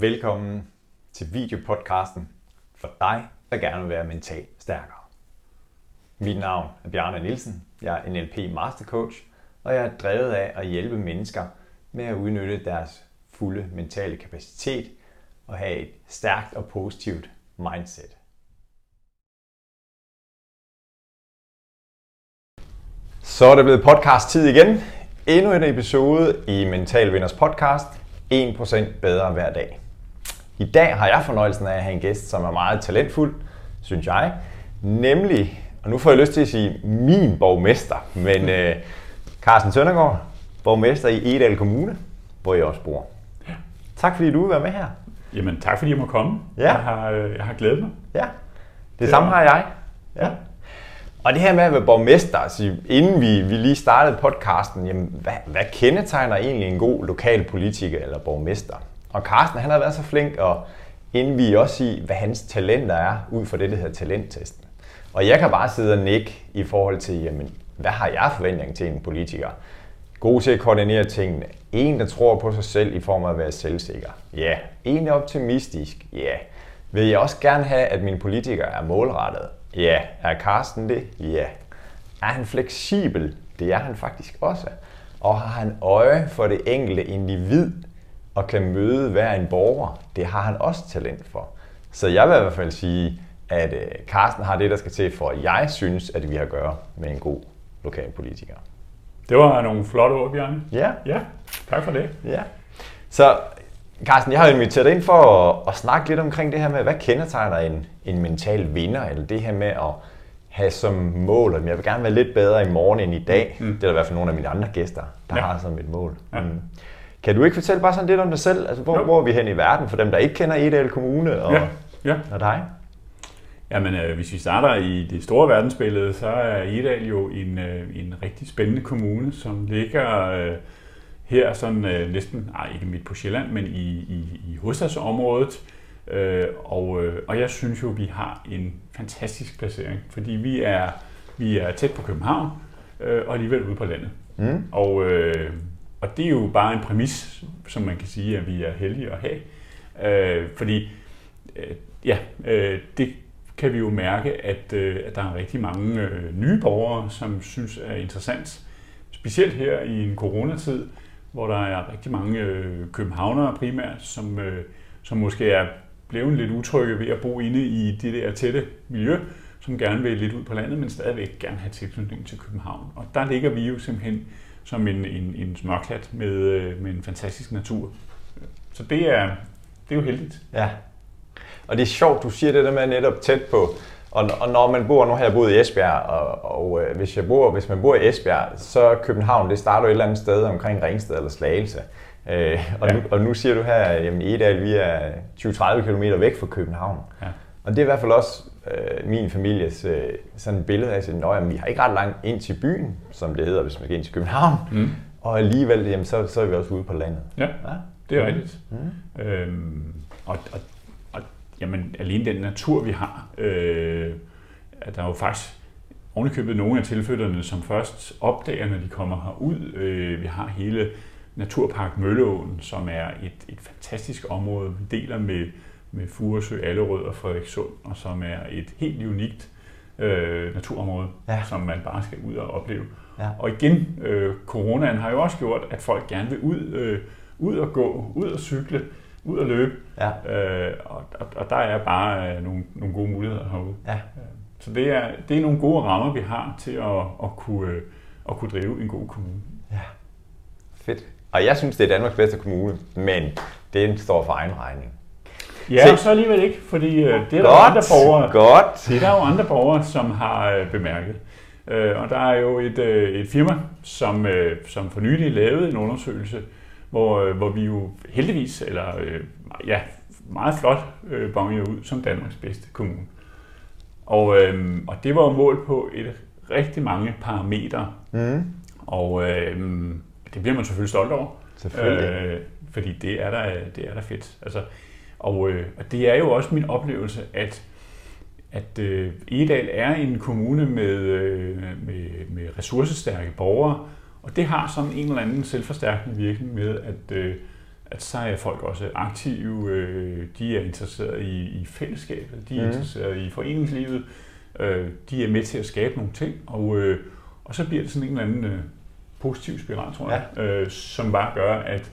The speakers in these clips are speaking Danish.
Velkommen til videopodcasten for dig, der gerne vil være mentalt stærkere. Mit navn er Bjarne Nielsen. Jeg er NLP Master Coach, og jeg er drevet af at hjælpe mennesker med at udnytte deres fulde mentale kapacitet og have et stærkt og positivt mindset. Så er det blevet podcast tid igen. Endnu en episode i Mental Vinders podcast. 1% bedre hver dag. I dag har jeg fornøjelsen af at have en gæst, som er meget talentfuld, synes jeg. Nemlig, og nu får jeg lyst til at sige min borgmester, men øh, Carsten Søndergaard, borgmester i Edal Kommune, hvor jeg også bor. Tak fordi du vil være med her. Jamen tak fordi jeg må komme. Ja. Jeg, har, øh, jeg har glædet mig. Ja, det, det samme har jeg. Ja. Og det her med at være borgmester, altså, inden vi, vi lige startede podcasten, jamen, hvad, hvad kendetegner egentlig en god lokalpolitiker eller borgmester? Og Carsten, han har været så flink at indvige også i, hvad hans talenter er, ud fra det, der hedder talenttesten. Og jeg kan bare sidde og nikke i forhold til, jamen, hvad har jeg forventning til en politiker? God til at koordinere tingene. En, der tror på sig selv i form af at være selvsikker. Ja. En, der er optimistisk. Ja. Vil jeg også gerne have, at min politiker er målrettet? Ja. Er Carsten det? Ja. Er han fleksibel? Det er han faktisk også. Og har han øje for det enkelte individ og kan møde hver en borger? Det har han også talent for. Så jeg vil i hvert fald sige, at øh, Carsten har det, der skal til for, at jeg synes, at vi har at gøre med en god lokalpolitiker. Det var nogle flotte ord, Bjarne. Ja, Ja, tak for det. ja. Så Carsten, jeg har inviteret dig ind for at, at snakke lidt omkring det her med, hvad kendetegner en, en mental vinder, eller det her med at have som mål, at jeg vil gerne være lidt bedre i morgen end i dag. Mm. Det er der i hvert fald nogle af mine andre gæster, der. Ja. har som et mål. Ja. Mm. Kan du ikke fortælle bare sådan lidt om dig selv? Altså, hvor, Jo. hvor er vi hen i verden, for dem, der ikke kender Edal Kommune og, Ja, ja. og dig? Jamen, øh, hvis vi starter i det store verdensbillede, så er Edal jo en, øh, en rigtig spændende kommune, som ligger øh, her sådan øh, næsten, nej ikke midt på Sjælland, men i, i, i hovedstadsområdet. Øh, og, øh, og jeg synes jo, vi har en fantastisk placering, fordi vi er, vi er tæt på København øh, og alligevel ude på landet. Mm. Og, øh, og det er jo bare en præmis, som man kan sige, at vi er heldige at have. Øh, fordi, øh, ja, øh, det kan vi jo mærke, at, øh, at der er rigtig mange øh, nye borgere, som synes er interessant. Specielt her i en coronatid, hvor der er rigtig mange øh, københavnere primært, som, øh, som måske er blevet lidt utrygge ved at bo inde i det der tætte miljø, som gerne vil lidt ud på landet, men stadigvæk gerne have tilknytning til København. Og der ligger vi jo simpelthen som en, en, en smørklat med, øh, med en fantastisk natur. Så det er, det er jo heldigt. Ja. Og det er sjovt, du siger det der med netop tæt på. Og, og når man bor, nu har jeg boet i Esbjerg, og, og øh, hvis, jeg bor, hvis man bor i Esbjerg, så København, det starter jo et eller andet sted omkring Ringsted eller Slagelse. Øh, og, Ja. nu, og nu siger du her, at i Edal, vi er 20-30 km væk fra København. Ja. Og det er i hvert fald også øh, min families øh, sådan et billede af, at sige, "Nå, jamen, vi har ikke ret langt ind til byen, som det hedder, hvis man skal ind til København. Mm. Og alligevel, jamen, så, så er vi også ude på landet. Ja, Ja. det er rigtigt. Mm. Øhm, og, og, og jamen, alene den natur, vi har, øh, at der er jo faktisk ovenikøbet nogle af tilflytterne, som først opdager, når de kommer herud. Øh, vi har hele Naturpark Mølleåen, som er et, et fantastisk område, vi deler med, med Furesø, Allerød og Frederikssund, og som er et helt unikt øh, naturområde, Ja. som man bare skal ud og opleve. Ja. Og igen, øh, coronaen har jo også gjort, at folk gerne vil ud, øh, ud og gå, ud og cykle, ud og løbe. Ja. Øh, og, og, og der er bare øh, nogle, nogle gode muligheder herude. Ja. Så det er, det er nogle gode rammer, vi har til at, at, kunne, øh, at kunne drive en god kommune. Fedt. Og jeg synes, det er Danmarks bedste kommune, men den står for egen regning. Ja, og så alligevel ikke, fordi øh, det er der Godt, andre borgere, godt. det er der jo andre borgere, som har øh, bemærket. Øh, og der er jo et, øh, et firma, som, øh, som for nylig lavede en undersøgelse, hvor, øh, hvor vi jo heldigvis, eller øh, ja, meget flot øh, bonget ud som Danmarks bedste kommune. Og, øh, og det var jo målt på et rigtig mange parametre, Mm. og øh, det bliver man selvfølgelig stolt over. Selvfølgelig. Øh, fordi det er der, det er der fedt. Altså, og, øh, og det er jo også min oplevelse, at, at øh, Edal er en kommune med, øh, med, med ressourcestærke borgere, og det har sådan en eller anden selvforstærkende virkning med, at, øh, at så er folk også aktive, øh, de er interesseret i, i fællesskabet, de er mm. interesseret i foreningslivet, øh, de er med til at skabe nogle ting, og, øh, og så bliver det sådan en eller anden øh, positiv spiral, tror jeg, ja. øh, som bare gør, at,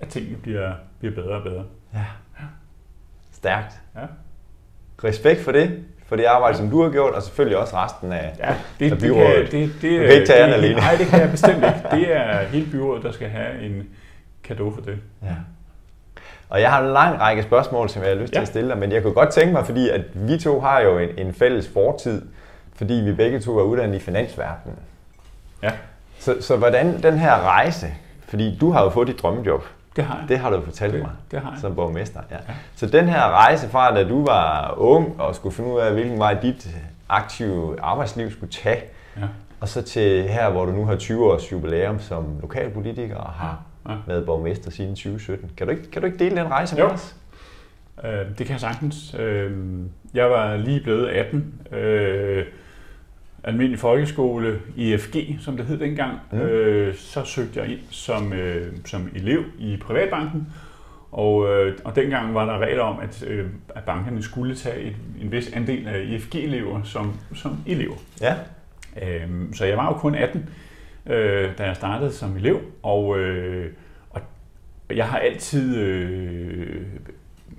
at tingene bliver, bliver bedre og bedre. Ja. Ja. Stærkt. Ja. Respekt for det, for det arbejde, som du har gjort, og selvfølgelig også resten af, ja, det, af byrådet. Det, kan, det, det, du kan ikke tage det, alene. Nej, det kan jeg bestemt ikke. Det er hele byrådet, der skal have en kado for det. Ja. Og jeg har en lang række spørgsmål, som jeg har lyst ja. til at stille dig, men jeg kunne godt tænke mig, fordi at vi to har jo en, en fælles fortid, fordi vi begge to er uddannet i finansverdenen. Ja. Så, så hvordan den her rejse, fordi du har jo fået dit drømmejob. Det har jeg. Det har du fortalt det, mig det har jeg. som borgmester. Ja. ja. Så den her rejse fra, da du var ung og skulle finde ud af, hvilken vej dit aktive arbejdsliv skulle tage, ja. og så til her, hvor du nu har 20 års jubilæum som lokalpolitiker og har ja. været borgmester siden 2017. Kan du ikke, kan du ikke dele den rejse jo. med os? Øh, det kan jeg sagtens. Øh, jeg var lige blevet 18. Øh, almindelig folkeskole, IFG, som det hed dengang. Mm. Øh, så søgte jeg ind som, øh, som elev i Privatbanken. Og, øh, og dengang var der regler om, at, øh, at bankerne skulle tage et, en vis andel af IFG-elever som, som elever. Ja. Øh, så jeg var jo kun 18 øh, da jeg startede som elev, og, øh, og jeg har altid øh,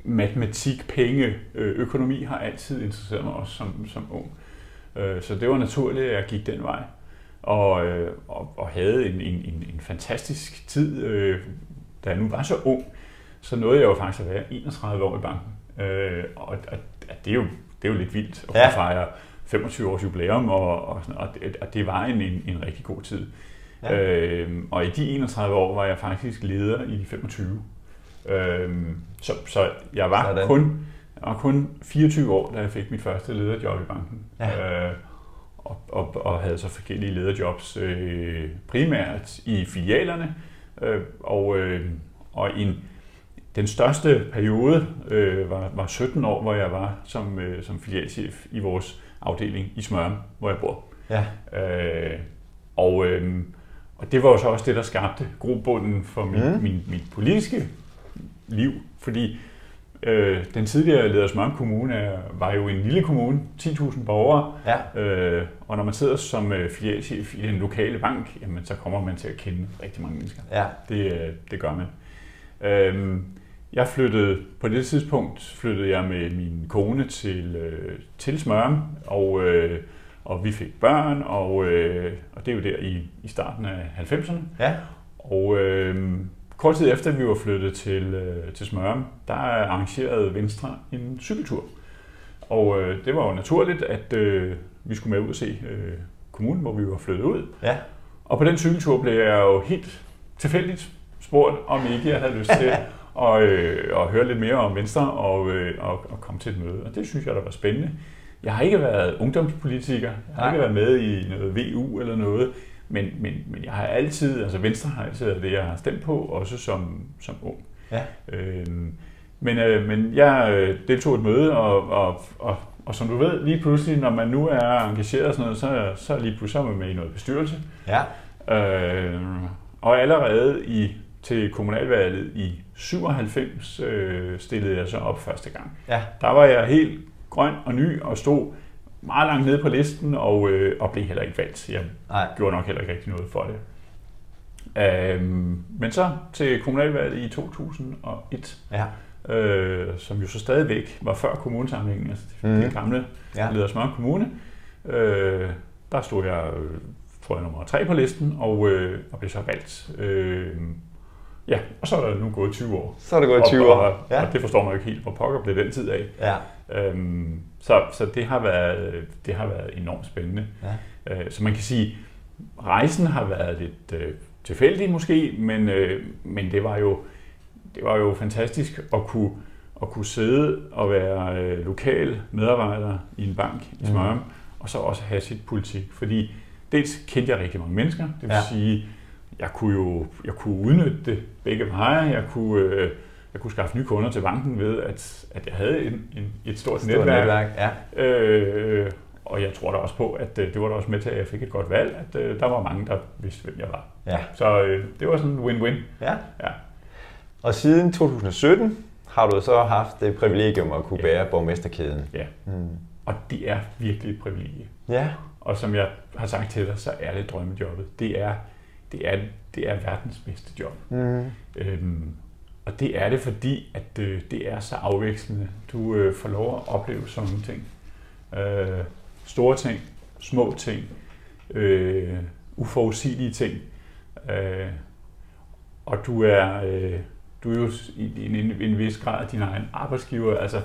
matematik, penge, øh, økonomi har altid interesseret mig også som, som ung. Øh, så det var naturligt, at jeg gik den vej. Og, øh, og, og havde en, en, en, en fantastisk tid, øh, da jeg nu var så ung, så nåede jeg jo faktisk at være 31 år i banken. Øh, og, og, det, er jo, det er jo lidt vildt at ja. fejre 25 års jubilæum, og, og, og, det, og det var en, en, en rigtig god tid. Ja. Øhm, og i de 31 år var jeg faktisk leder i de 25. Øhm, så, så jeg var Sådan. kun jeg var kun 24 år, da jeg fik mit første lederjob i banken. Ja. Øh, og, og, og havde så forskellige lederjobs, øh, primært i filialerne, øh, og, øh, og en, den største periode øh, var, var 17 år, hvor jeg var som, øh, som filialchef i vores afdeling i Smørum, hvor jeg bor. Ja. Øh, og, øh, og det var jo så også det, der skabte grobunden for min, mm. min, min politiske liv, fordi øh, den tidligere leder Smørum Kommune var jo en lille kommune, 10.000 borgere, ja. øh, og når man sidder som øh, filialchef i den lokale bank, jamen, så kommer man til at kende rigtig mange mennesker. Ja. Det, øh, det gør man. Øh, jeg flyttede, på det tidspunkt flyttede jeg med min kone til, øh, til Smørum, og, øh, og vi fik børn, og, øh, og det er jo der i, i starten af 90'erne. Ja. Og øh, kort tid efter vi var flyttet til, øh, til Smørum, der arrangerede Venstre en cykeltur. Og øh, det var jo naturligt, at øh, vi skulle med ud og se øh, kommunen, hvor vi var flyttet ud. Ja. Og på den cykeltur blev jeg jo helt tilfældigt spurgt, om ikke jeg havde lyst til og, øh, og høre lidt mere om Venstre og, øh, og, og komme til et møde. Og det synes jeg, der var spændende. Jeg har ikke været ungdomspolitiker, jeg har Nej. ikke været med i noget VU eller noget, men, men, men jeg har altid, altså Venstre har altid været det, jeg har stemt på, også som, som ung. Ja. Øhm, men, øh, men jeg øh, deltog et møde, og, og, og, og som du ved, lige pludselig, når man nu er engageret og sådan noget, så, så lige pludselig er man med i noget bestyrelse. Ja. Øh, og allerede i til kommunalvalget i 97 øh, stillede jeg så op første gang. Ja. Der var jeg helt grøn og ny og stod meget langt nede på listen og, øh, og blev heller ikke valgt. Jeg Nej. gjorde nok heller ikke rigtig noget for det. Øhm, men så til kommunalvalget i 2001, ja. øh, som jo så stadigvæk var før kommunesamlingen, altså det, mm. det gamle ja. Ledersmør Kommune, øh, der stod jeg, øh, tror jeg, nummer tre på listen, og, øh, og blev så valgt. Øh, Ja, og så er der nu gået 20 år. Så er der gået 20 og, år. Og, ja. og det forstår man jo ikke helt, hvor pokker blev den tid af. Ja. Øhm, så så det, har været, det har været enormt spændende. Ja. Øh, så man kan sige, rejsen har været lidt øh, tilfældig måske, men, øh, men det var jo det var jo fantastisk at kunne, at kunne sidde og være øh, lokal medarbejder i en bank i Smørum, mm. og så også have sit politik. Fordi dels kendte jeg rigtig mange mennesker, det vil ja. sige, jeg kunne jo jeg kunne udnytte det begge veje. Jeg kunne, øh, jeg kunne skaffe nye kunder til banken ved, at, at jeg havde en, en, et stort, stort netværk. netværk ja. øh, og jeg tror da også på, at øh, det var da også med til, at jeg fik et godt valg, at øh, der var mange, der vidste, hvem jeg var. Ja. Så øh, det var sådan en win-win. Ja. ja. Og siden 2017 har du så haft det privilegium at kunne Ja. bære borgmesterkæden. Ja, Mm. og det er virkelig et privilegie. Ja. Og som jeg har sagt til dig, så er det drømmejobbet. Det er, det er, det er verdens bedste job. Mm. Øhm, og det er det, fordi at øh, det er så afvekslende. Du øh, får lov at opleve sådan nogle ting. Øh, store ting, små ting, øh, uforudsigelige ting. Øh, og du er, øh, du er jo i en, en, en vis grad din egen arbejdsgiver. Altså,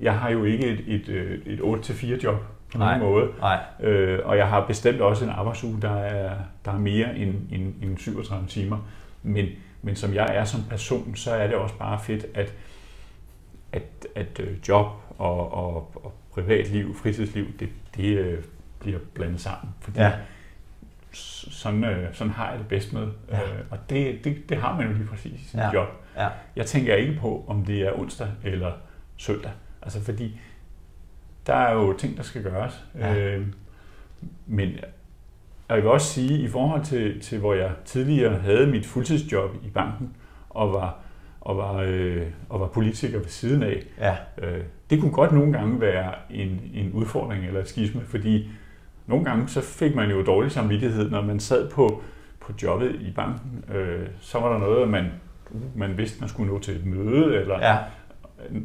jeg har jo ikke et, et, øh, et 8-4 job på nogen Nej. måde. Nej. Øh, og jeg har bestemt også en arbejdsuge, der er, der er mere end, end, end 37 timer. Men, men som jeg er som person, så er det også bare fedt, at, at, at øh, job og, og, og privatliv, fritidsliv, det, det øh, bliver blandet sammen. Fordi Ja. sådan, øh, sådan har jeg det bedst med. Ja. Øh, og det, det, det har man jo lige præcis i sin Ja. job. Ja. Jeg tænker ikke på, om det er onsdag eller søndag. Altså fordi, der er jo ting, der skal gøres. Ja. Øh, men jeg vil også sige, i forhold til, til hvor jeg tidligere havde mit fuldtidsjob i banken, og var, og var, øh, og var politiker ved siden af, Ja. øh, det kunne godt nogle gange være en, en udfordring eller et skisme, fordi nogle gange så fik man jo dårlig samvittighed, når man sad på, på jobbet i banken. Øh, så var der noget, man, man vidste, man skulle nå til et møde, eller Ja.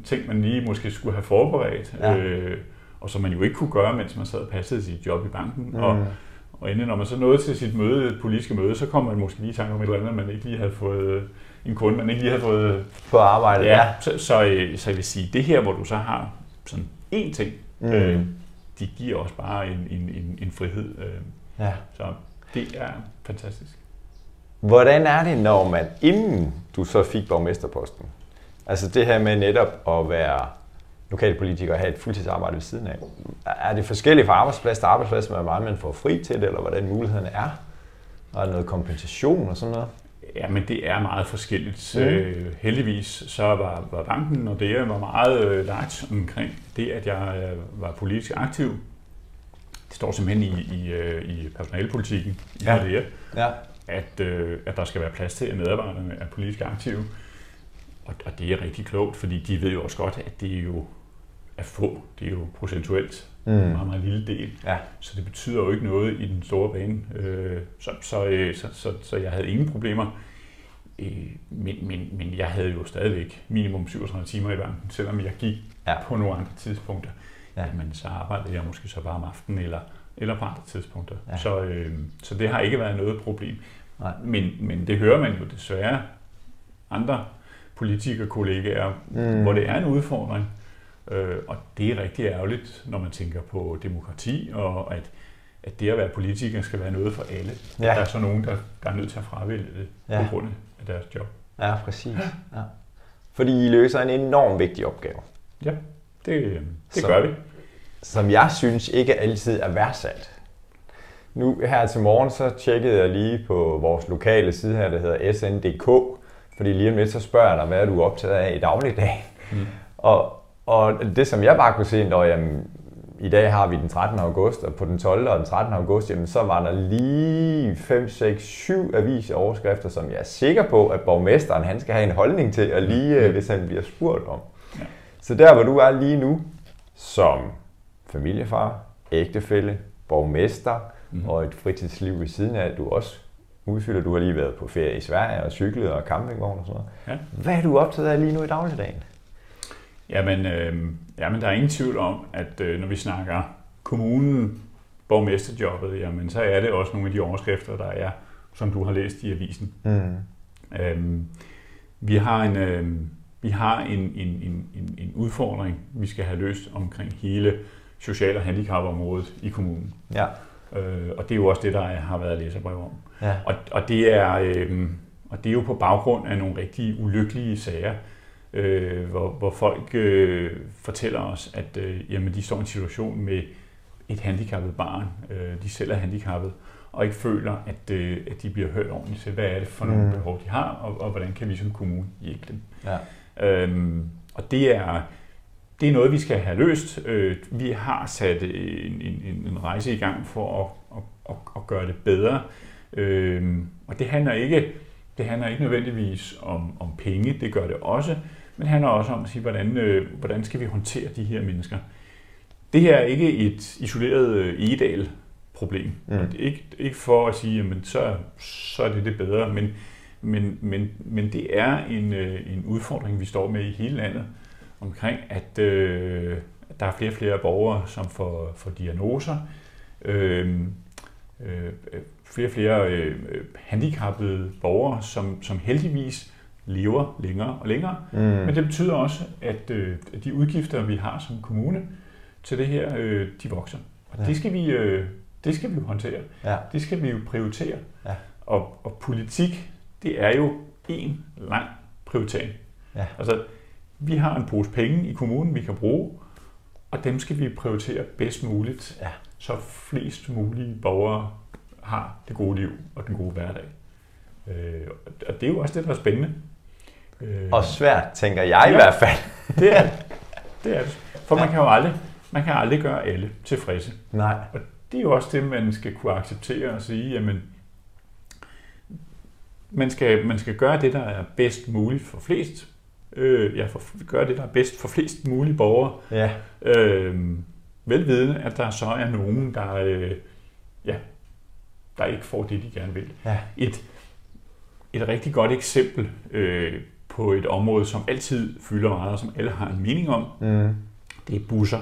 Ting, man lige måske skulle have forberedt, Ja. øh, og som man jo ikke kunne gøre, mens man sad og passede sit job i banken. Mm. Og, og endelig, når man så nåede til sit møde, et politiske møde, så kom man måske lige i tanke om et eller andet, man ikke lige havde fået, en kunde, man ikke lige havde fået. På arbejdet. Ja, så, så, øh, så jeg vil sige, det her, hvor du så har sådan én ting, Mm. øh, de giver også bare en, en, en, en frihed. Øh, ja. så det er fantastisk. Hvordan er det, når man, inden du så fik borgmesterposten, altså det her med netop at være lokalpolitiker og have et fuldtidsarbejde ved siden af, er det forskelligt fra arbejdsplads til arbejdsplads, hvor meget man får fri til det, eller hvordan mulighederne er? Og er der noget kompensation og sådan noget? Ja, men det er meget forskelligt. Mm. Øh, heldigvis så var, var banken og det var meget øh, lagt omkring det, at jeg øh, var politisk aktiv. Det står simpelthen i, i, øh, i personalepolitikken i Ja. ja. Ja. at, øh, at der skal være plads til, at medarbejderne er politisk aktive. Og, og det er rigtig klogt, fordi de ved jo også godt, at det jo er få. Det er jo procentuelt Mm. en meget, meget lille del. Ja. Så det betyder jo ikke noget i den store bane. Øh, så, så, øh, så, så, så jeg havde ingen problemer. Øh, men, men, men jeg havde jo stadigvæk minimum 37 timer i banken, selvom jeg gik Ja. på nogle andre tidspunkter. Ja. Men så arbejdede jeg måske så bare om aftenen eller, eller på andre tidspunkter. Ja. Så, øh, så det har ikke været noget problem. Nej. Men, men det hører man jo desværre andre politikerkollegaer, Mm. hvor det er en udfordring. Øh, og det er rigtig ærgerligt, når man tænker på demokrati, og at, at det at være politiker skal være noget for alle. Ja. Der er så nogen, der, der er nødt til at fravælge det Ja. på grund af deres job. Ja, præcis. Ja. Fordi I løser en enorm vigtig opgave, Ja, det, det Så- gør vi. som jeg synes ikke altid er værdsat. Nu her til morgen, så tjekkede jeg lige på vores lokale side her, der hedder SN.dk, fordi lige om lidt, så spørger jeg dig, hvad er du optaget af i dagligdagen? Mm. Og, og det, som jeg bare kunne se, når jamen, i dag har vi den 13. august, og på den 12. og den 13. august, jamen, så var der lige 5, 6, 7 avisoverskrifter, som jeg er sikker på, at borgmesteren han skal have en holdning til, og lige øh, hvis han bliver spurgt om. Ja. Så der, hvor du er lige nu, som familiefar, ægtefælle, borgmester Mhm. og et fritidsliv ved siden af, du også udfylder. Du har lige været på ferie i Sverige og cyklet og campingvogn og sådan noget. Ja. Hvad er du optaget af lige nu i dagligdagen? Jamen, øh, jamen, der er ingen tvivl om, at øh, når vi snakker kommunen, borgmesterjobbet, jamen, så er det også nogle af de overskrifter, der er, som du har læst i avisen. Mm. Øhm, vi har en, øh, vi har en, en, en, en, en udfordring, vi skal have løst omkring hele social- og handicapområdet i kommunen. Ja. Øh, og det er jo også det, der er, har været læserbrev om. Ja. Og, og, det er, øh, og det er jo på baggrund af nogle rigtig ulykkelige sager, øh, hvor, hvor folk øh, fortæller os, at øh, jamen, de står i en situation med et handicappet barn, øh, de selv er handicappet, og ikke føler, at, øh, at de bliver hørt ordentligt til, hvad er det for nogle Mm. behov, de har, og, og hvordan kan vi som kommune hjælpe dem. Ja. Øhm, og det er, det er noget, vi skal have løst. Øh, vi har sat en, en, en rejse i gang for at, at, at, at gøre det bedre. Øhm, og det handler ikke det handler ikke nødvendigvis om, om penge, det gør det også, men det handler også om at sige, hvordan, øh, hvordan skal vi håndtere de her mennesker. Det her er ikke et isoleret øh, egedal problem. Mm. Og det er ikke, ikke for at sige, at så, så er det det bedre, men, men, men, men det er en, øh, en udfordring, vi står med i hele landet, omkring, at øh, der er flere og flere borgere, som får, får diagnoser, øh, øh, flere og flere øh, handicappede borgere, som, som heldigvis lever længere og længere. Mm. Men det betyder også, at øh, de udgifter, vi har som kommune til det her, øh, de vokser. Og ja. det, skal vi, øh, det skal vi jo håndtere. Ja. Det skal vi jo prioritere. Ja. Og, og politik, det er jo en lang prioritering. Ja. Altså, vi har en pose penge i kommunen, vi kan bruge, og dem skal vi prioritere bedst muligt, ja. så flest mulige borgere har det gode liv og den gode hverdag. Øh, og det er jo også det, der er spændende. Øh, og svært, tænker jeg ja, i hvert fald. det er det. Er det. For man kan jo aldrig, man kan aldrig gøre alle tilfredse. Nej. Og det er jo også det, man skal kunne acceptere og sige, jamen, man skal, man skal gøre det, der er bedst muligt for flest. Øh, ja, for, gøre det, der er bedst for flest mulige borgere. Ja. Øh, velvidende, at der så er nogen, der, øh, ja, der ikke får det, de gerne vil. Ja. Et, et rigtig godt eksempel øh, på et område, som altid fylder meget, og som alle har en mening om, mm. det er busser.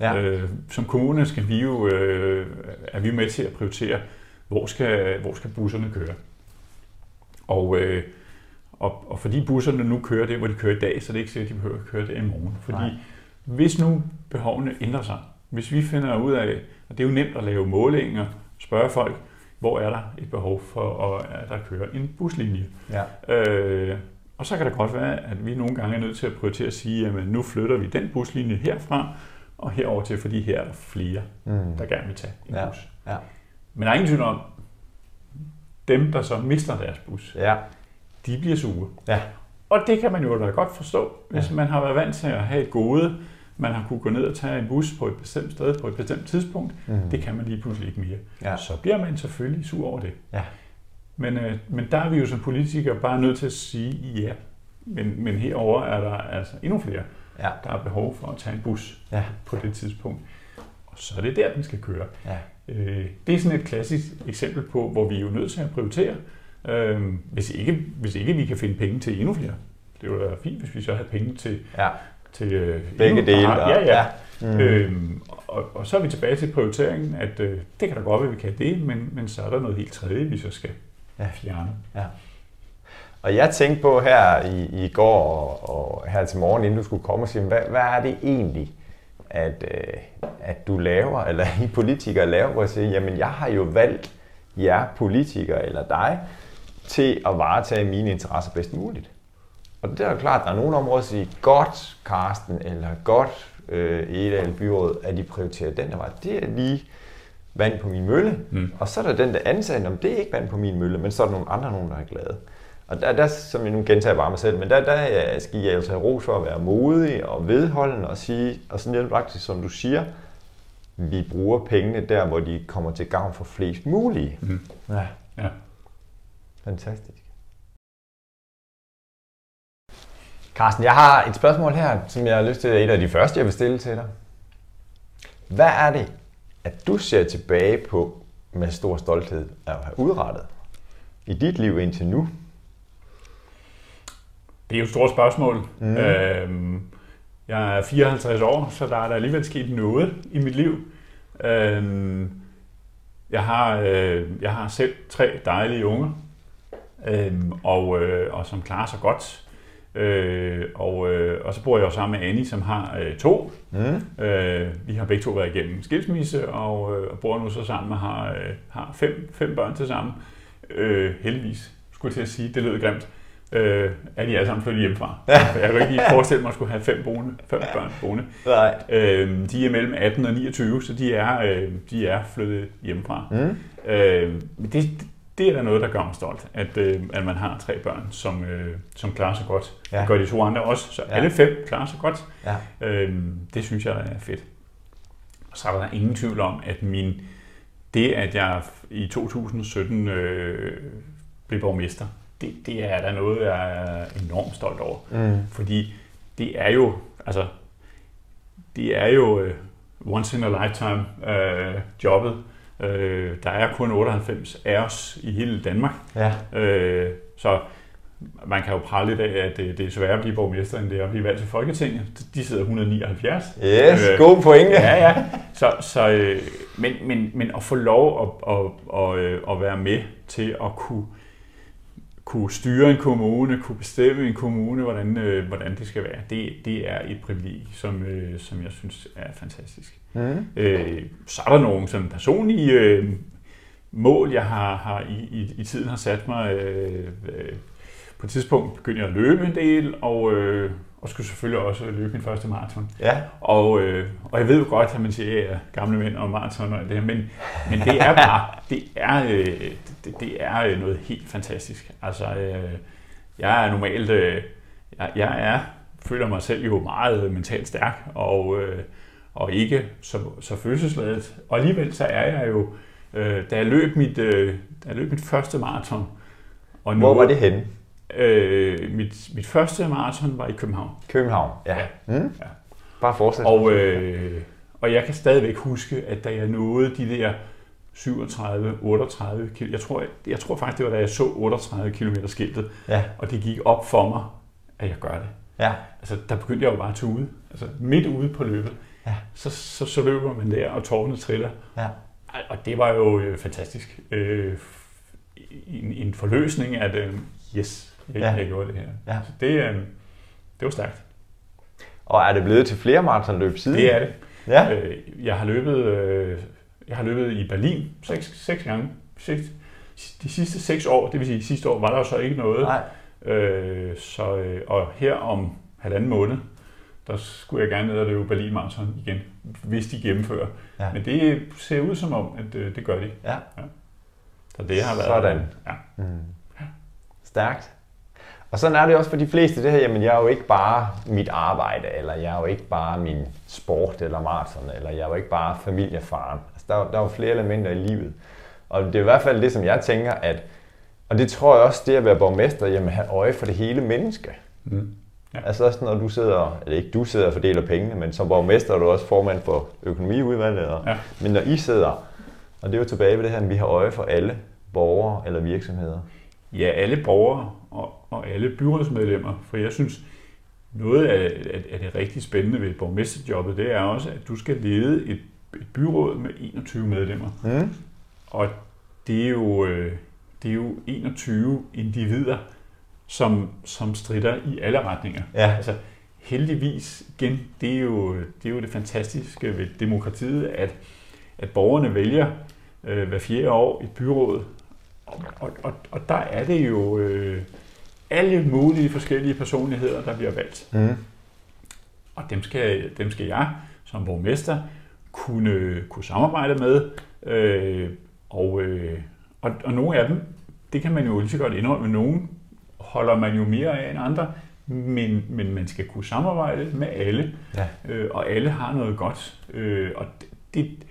Ja. Øh, som kommune skal vi jo, øh, er vi med til at prioritere, hvor skal, hvor skal busserne køre. Og, øh, og, og fordi busserne nu kører det, hvor de kører i dag, så er det ikke sikkert, at de behøver at køre det i morgen. Fordi Nej. hvis nu behovene ændrer sig, hvis vi finder ud af, og det er jo nemt at lave målinger, spørge folk, hvor er der et behov for, at der kører en buslinje. Ja. Øh, og så kan det godt være, at vi nogle gange er nødt til at prioritere at sige, at nu flytter vi den buslinje herfra, og herover til, fordi her er der flere, mm. der gerne vil tage en ja. bus. Ja. Men der er ingen tvivl om, dem, der så mister deres bus, ja. De bliver sure. Ja. Og det kan man jo da godt forstå, hvis ja. man har været vant til at have et gode, man har kunne gå ned og tage en bus på et bestemt sted på et bestemt tidspunkt. Mm. Det kan man lige pludselig ikke mere. Ja. Så bliver man selvfølgelig sur over det. Ja. Men, øh, men der er vi jo som politikere bare nødt til at sige ja. Men, men herover er der altså endnu flere, ja. der har behov for at tage en bus ja. på det tidspunkt. Og så er det der, den skal køre. Ja. Øh, det er sådan et klassisk eksempel på, hvor vi er jo nødt til at prioritere, øh, hvis, ikke, hvis ikke vi kan finde penge til endnu flere. Det ville være fint, hvis vi så havde penge til, ja. til øh, begge dele. Ja, ja. ja. Mm. Øhm, og, og så er vi tilbage til prioriteringen, at øh, det kan da godt være, at vi kan det, men, men så er der noget helt tredje, vi så skal ja. fjerne. Ja. Og jeg tænkte på her i, i går og, og her til morgen, inden du skulle komme og sige, hvad, hvad er det egentlig, at, øh, at du laver, eller I politikere laver, hvor jeg siger, jamen jeg har jo valgt jer politikere eller dig til at varetage mine interesser bedst muligt. Og det er jo klart, at der er nogle områder, der siger, godt Karsten, eller godt øh, Edal Byråd, at de prioriterer den her vej. Det er lige vand på min mølle. Mm. Og så er der den, der ansatte, om det er ikke vand på min mølle, men så er der nogle andre, nogen, der er glade. Og der, der som jeg nu gentager bare mig selv, men der, der skal jeg altså have ros for at være modig og vedholdende og sige, og sådan lidt faktisk, som du siger, vi bruger pengene der, hvor de kommer til gavn for flest mulige. Mm. Ja. ja. Fantastisk. Carsten, jeg har et spørgsmål her, som jeg har lyst til, et af de første, jeg vil stille til dig. Hvad er det, at du ser tilbage på med stor stolthed at have udrettet i dit liv indtil nu? Det er jo et stort spørgsmål. Mm. Øhm, jeg er 54 år, så der er der alligevel sket noget i mit liv. Øhm, jeg, har, øh, jeg har selv tre dejlige unger, øhm, og, øh, og som klarer sig godt. Øh, og, øh, og så bor jeg jo sammen med Annie, som har øh, to. Mm. Øh, vi har begge to været igennem skilsmisse, og, øh, og bor nu så sammen og har, øh, har fem, fem børn til sammen. Øh, heldigvis, skulle jeg til at sige. Det lød grimt. Øh, er de alle sammen flyttet hjemmefra. Ja. Jeg kan ikke lige forestille mig at skulle have fem, boende, fem børn boende. Nej. Øh, de er mellem 18 og 29, så de er, øh, de er flyttet hjemmefra. Mm. Øh, det, det er da noget, der gør mig stolt, at, øh, at man har tre børn, som, øh, som klarer sig godt. Ja. Det gør de to andre også, så ja. alle fem klarer sig godt. Ja. Øh, det synes jeg er fedt. Og så er der ingen tvivl om, at min, det, at jeg i 2017 øh, blev borgmester, det, det er der noget, jeg er enormt stolt over. Mm. Fordi det er jo, altså, det er jo uh, once in a lifetime uh, jobbet. Uh, der er kun 98 af os i hele Danmark. Ja. Uh, så man kan jo prale lidt af, at det, det er sværere at blive borgmester, end det er at blive valgt til Folketinget. De sidder 179. Yes, øh, god pointe. Ja, ja. Så, så, øh, men, men, men at få lov at, at, at, at være med til at kunne, kunne styre en kommune, kunne bestemme en kommune, hvordan, øh, hvordan det skal være, det, det er et privilegie, som, øh, som jeg synes er fantastisk. Mm. Øh, så er der nogle sådan personlige øh, mål, jeg har, har i, i, i tiden har sat mig. Øh, øh, på et tidspunkt begyndte jeg at løbe en del, og, øh, og skulle selvfølgelig også løbe min første maraton. Ja. Og, øh, og jeg ved jo godt, at man siger, at jeg er gamle mænd og maraton og det her, men, men det er bare, det er, øh, det, det er øh, noget helt fantastisk. Altså, øh, jeg er normalt, øh, jeg, jeg er, føler mig selv jo meget mentalt stærk, og, øh, og ikke så, så følelsesladet. Og alligevel så er jeg jo, øh, da jeg løb mit, øh, da jeg løb mit første maraton, og Hvor var det henne? Øh, mit, mit første maraton var i København. København, ja. ja. Mm. ja. Bare fortsæt. Og, øh, og jeg kan stadigvæk huske, at da jeg nåede de der 37-38 km, jeg tror, jeg, jeg tror faktisk, det var da jeg så 38 km skiltet, ja. og det gik op for mig, at jeg gør det. Ja. Altså, der begyndte jeg jo bare at tude. Altså, midt ude på løbet. Ja. Så, så, så løber man der, og tårne triller. Ja. Og det var jo øh, fantastisk. Øh, en, en forløsning af det. Yes, jeg, ja. jeg gjorde det her. Ja. Så det, øh, det var stærkt. Og er det blevet til flere maratonløb siden? Det er det. Ja. Øh, jeg har løbet, øh, jeg har løbet i Berlin seks, seks gange. Seks, de sidste seks år, det vil sige sidste år, var der jo så ikke noget. Nej. Øh, så, øh, og her om halvanden måned, der skulle jeg gerne ned og løbe Berlin Marathon igen, hvis de gennemfører. Ja. Men det ser ud som om, at øh, det gør de. Ja. ja. Så det har været... Sådan. Ja. Mm. Stærkt. Og sådan er det også for de fleste det her, jamen jeg er jo ikke bare mit arbejde, eller jeg er jo ikke bare min sport eller maraton, eller jeg er jo ikke bare familiefaren. Altså, der, der er jo flere elementer i livet. Og det er i hvert fald det, som jeg tænker, at, og det tror jeg også, det at være borgmester, jamen have øje for det hele menneske. Mm. Ja. Altså også når du sidder, eller ikke du sidder og fordeler pengene, men som borgmester er du også formand for økonomiudvalget. Og, ja. Men når I sidder, og det er jo tilbage ved det her, at vi har øje for alle borgere eller virksomheder. Ja, alle borgere og, og alle byrådsmedlemmer, for jeg synes, noget af, af det rigtig spændende ved borgmesterjobbet, det er også, at du skal lede et, et byråd med 21 medlemmer. Mm. Og det er, jo, øh, det er jo 21 individer, som, som strider i alle retninger. Ja. Altså, heldigvis, igen, det er, jo, det er jo det fantastiske ved demokratiet, at, at borgerne vælger øh, hver fjerde år et byråd, og, og, og, der er det jo øh, alle mulige forskellige personligheder, der bliver valgt. Mm. Og dem skal, dem skal jeg som borgmester kunne, kunne samarbejde med. Øh, og, øh, og, og nogle af dem, det kan man jo lige så godt indrømme, nogen holder man jo mere af end andre, men, men man skal kunne samarbejde med alle, ja. øh, og alle har noget godt. Øh, og det, det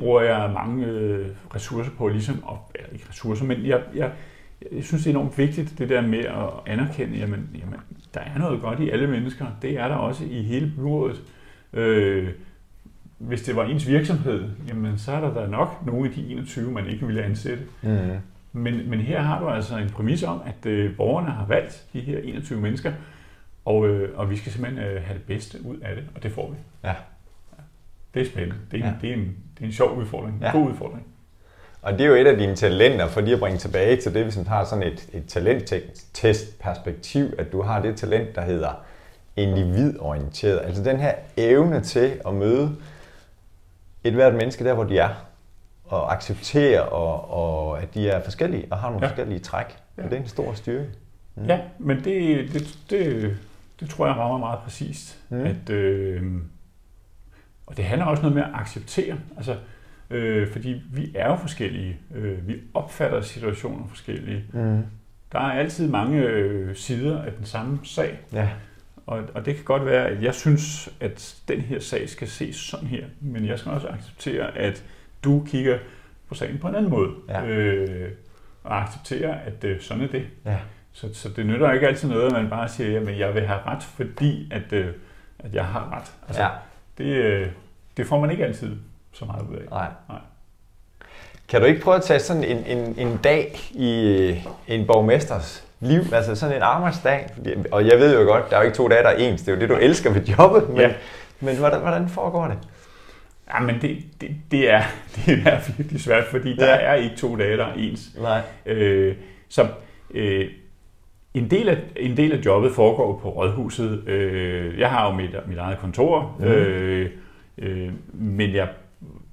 bruger jeg mange øh, ressourcer på, ligesom, og, eller ikke ressourcer, men jeg, jeg, jeg synes, det er enormt vigtigt, det der med at anerkende, jamen, jamen der er noget godt i alle mennesker. Det er der også i hele byrådet. Øh, hvis det var ens virksomhed, jamen så er der da nok nogle af de 21, man ikke ville ansætte. Mm. Men, men her har du altså en præmis om, at øh, borgerne har valgt de her 21 mennesker, og, øh, og vi skal simpelthen øh, have det bedste ud af det, og det får vi. Ja. Det er spændende. Det er, ja. det er, en, det er en sjov udfordring. En ja. god udfordring. Og det er jo et af dine talenter, for lige at bringe tilbage til det, hvis man har sådan et, et talenttest-perspektiv, at du har det talent, der hedder individorienteret. Altså den her evne til at møde et hvert menneske der, hvor de er, og acceptere, og, og at de er forskellige og har nogle ja. forskellige træk. Ja. Og det er en stor styrke. Mm. Ja, men det, det, det, det tror jeg rammer meget præcist. Mm. At, øh, og det handler også noget med at acceptere. Altså, øh, fordi vi er jo forskellige. Øh, vi opfatter situationer forskellige. Mm. Der er altid mange øh, sider af den samme sag. Ja. Og, og det kan godt være, at jeg synes, at den her sag skal ses sådan her. Men jeg skal også acceptere, at du kigger på sagen på en anden måde. Ja. Øh, og acceptere, at øh, sådan er det. Ja. Så, så det nytter ikke altid noget, at man bare siger, at jeg vil have ret, fordi at, øh, at jeg har ret. Altså, Ja. det, øh, det får man ikke altid så meget ud af. Nej. Nej. Kan du ikke prøve at tage sådan en, en, en dag i øh, en borgmesters liv, altså sådan en arbejdsdag? Og jeg ved jo godt, der er jo ikke to dage, der er ens. Det er jo det, du elsker ved jobbet, men, Ja. men hvordan, hvordan foregår det? Ja, men det, det, det, er, det er virkelig svært, fordi der Ja. er ikke to dage, der er ens. Nej. Øh, så øh, en, del af, en del af jobbet foregår på rådhuset. Øh, jeg har jo mit, mit eget kontor, Mhm. øh, øh, men jeg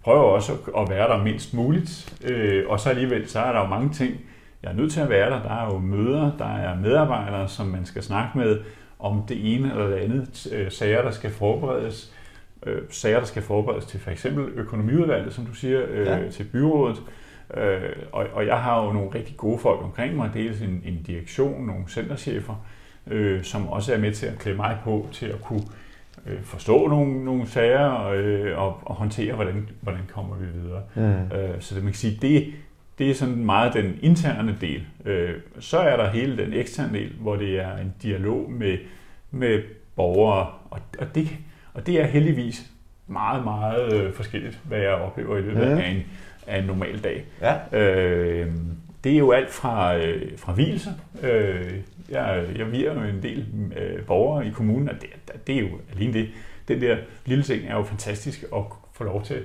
prøver også at, være der mindst muligt. Øh, og så alligevel, så er der jo mange ting, jeg er nødt til at være der. Der er jo møder, der er medarbejdere, som man skal snakke med om det ene eller det andet. Øh, sager, der skal forberedes. Øh, sager, der skal forberedes til for eksempel økonomiudvalget, som du siger, øh, ja. til byrådet. Øh, og, og jeg har jo nogle rigtig gode folk omkring mig, dels en, en direktion, nogle centerchefer, øh, som også er med til at klæde mig på til at kunne øh, forstå nogle, nogle sager øh, og, og håndtere, hvordan, hvordan kommer vi videre. Mm. Øh, så det, man kan sige, det, det er sådan meget den interne del. Øh, så er der hele den eksterne del, hvor det er en dialog med, med borgere, og, og, det, og det er heldigvis meget, meget øh, forskelligt, hvad jeg oplever i løbet Mhm. af, en, af en normal dag. Ja. Øh, det er jo alt fra, øh, fra hvilelser. Øh, jeg, jeg virer jo en del øh, borgere i kommunen, og det, det er jo alene det. Den der lille ting er jo fantastisk at få lov til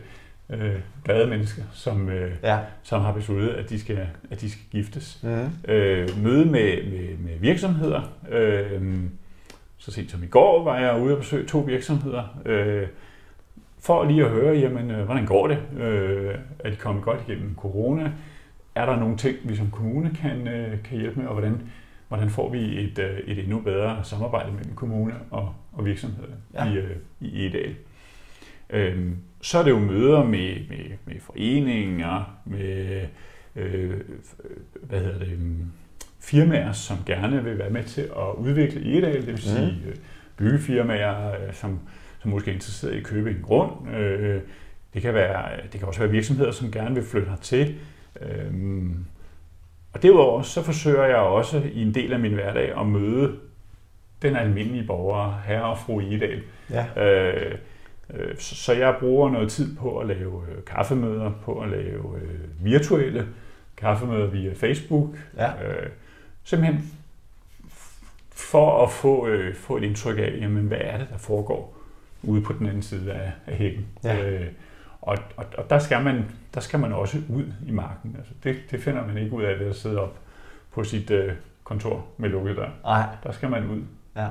øh, glade mennesker, som, øh, Ja. som har besluttet, at de skal, at de skal giftes. Mm. Øh, møde med, med, med virksomheder. Øh, så sent som i går var jeg ude og besøge to virksomheder, øh, for lige at høre, jamen, øh, hvordan går det? Øh, er de kommet godt igennem corona? Er der nogle ting, vi som kommune kan, øh, kan hjælpe med, og hvordan, hvordan får vi et, øh, et endnu bedre samarbejde mellem kommune og, og virksomheder Ja. i, øh, i Edal? Øhm, så er det jo møder med, med, med foreninger, med øh, hvad hedder det, firmaer, som gerne vil være med til at udvikle Edal, det vil sige øh, byggefirmaer, som, som måske er interesseret i at købe en grund. Øh, det, kan være, det kan også være virksomheder, som gerne vil flytte hertil. Øhm, og derudover så forsøger jeg også i en del af min hverdag at møde den almindelige borger, herre og fru Edal. Ja. Øh, øh, så jeg bruger noget tid på at lave øh, kaffemøder, på at lave øh, virtuelle kaffemøder via Facebook. Ja. Øh, simpelthen for at få, øh, få et indtryk af, jamen, hvad er det, der foregår ude på den anden side af, af hækken. Ja. Øh, og og, og der, skal man, der skal man også ud i marken. Altså, det, det finder man ikke ud af ved at sidde op på sit øh, kontor med lukket dør. Nej. Der skal man ud. Ja.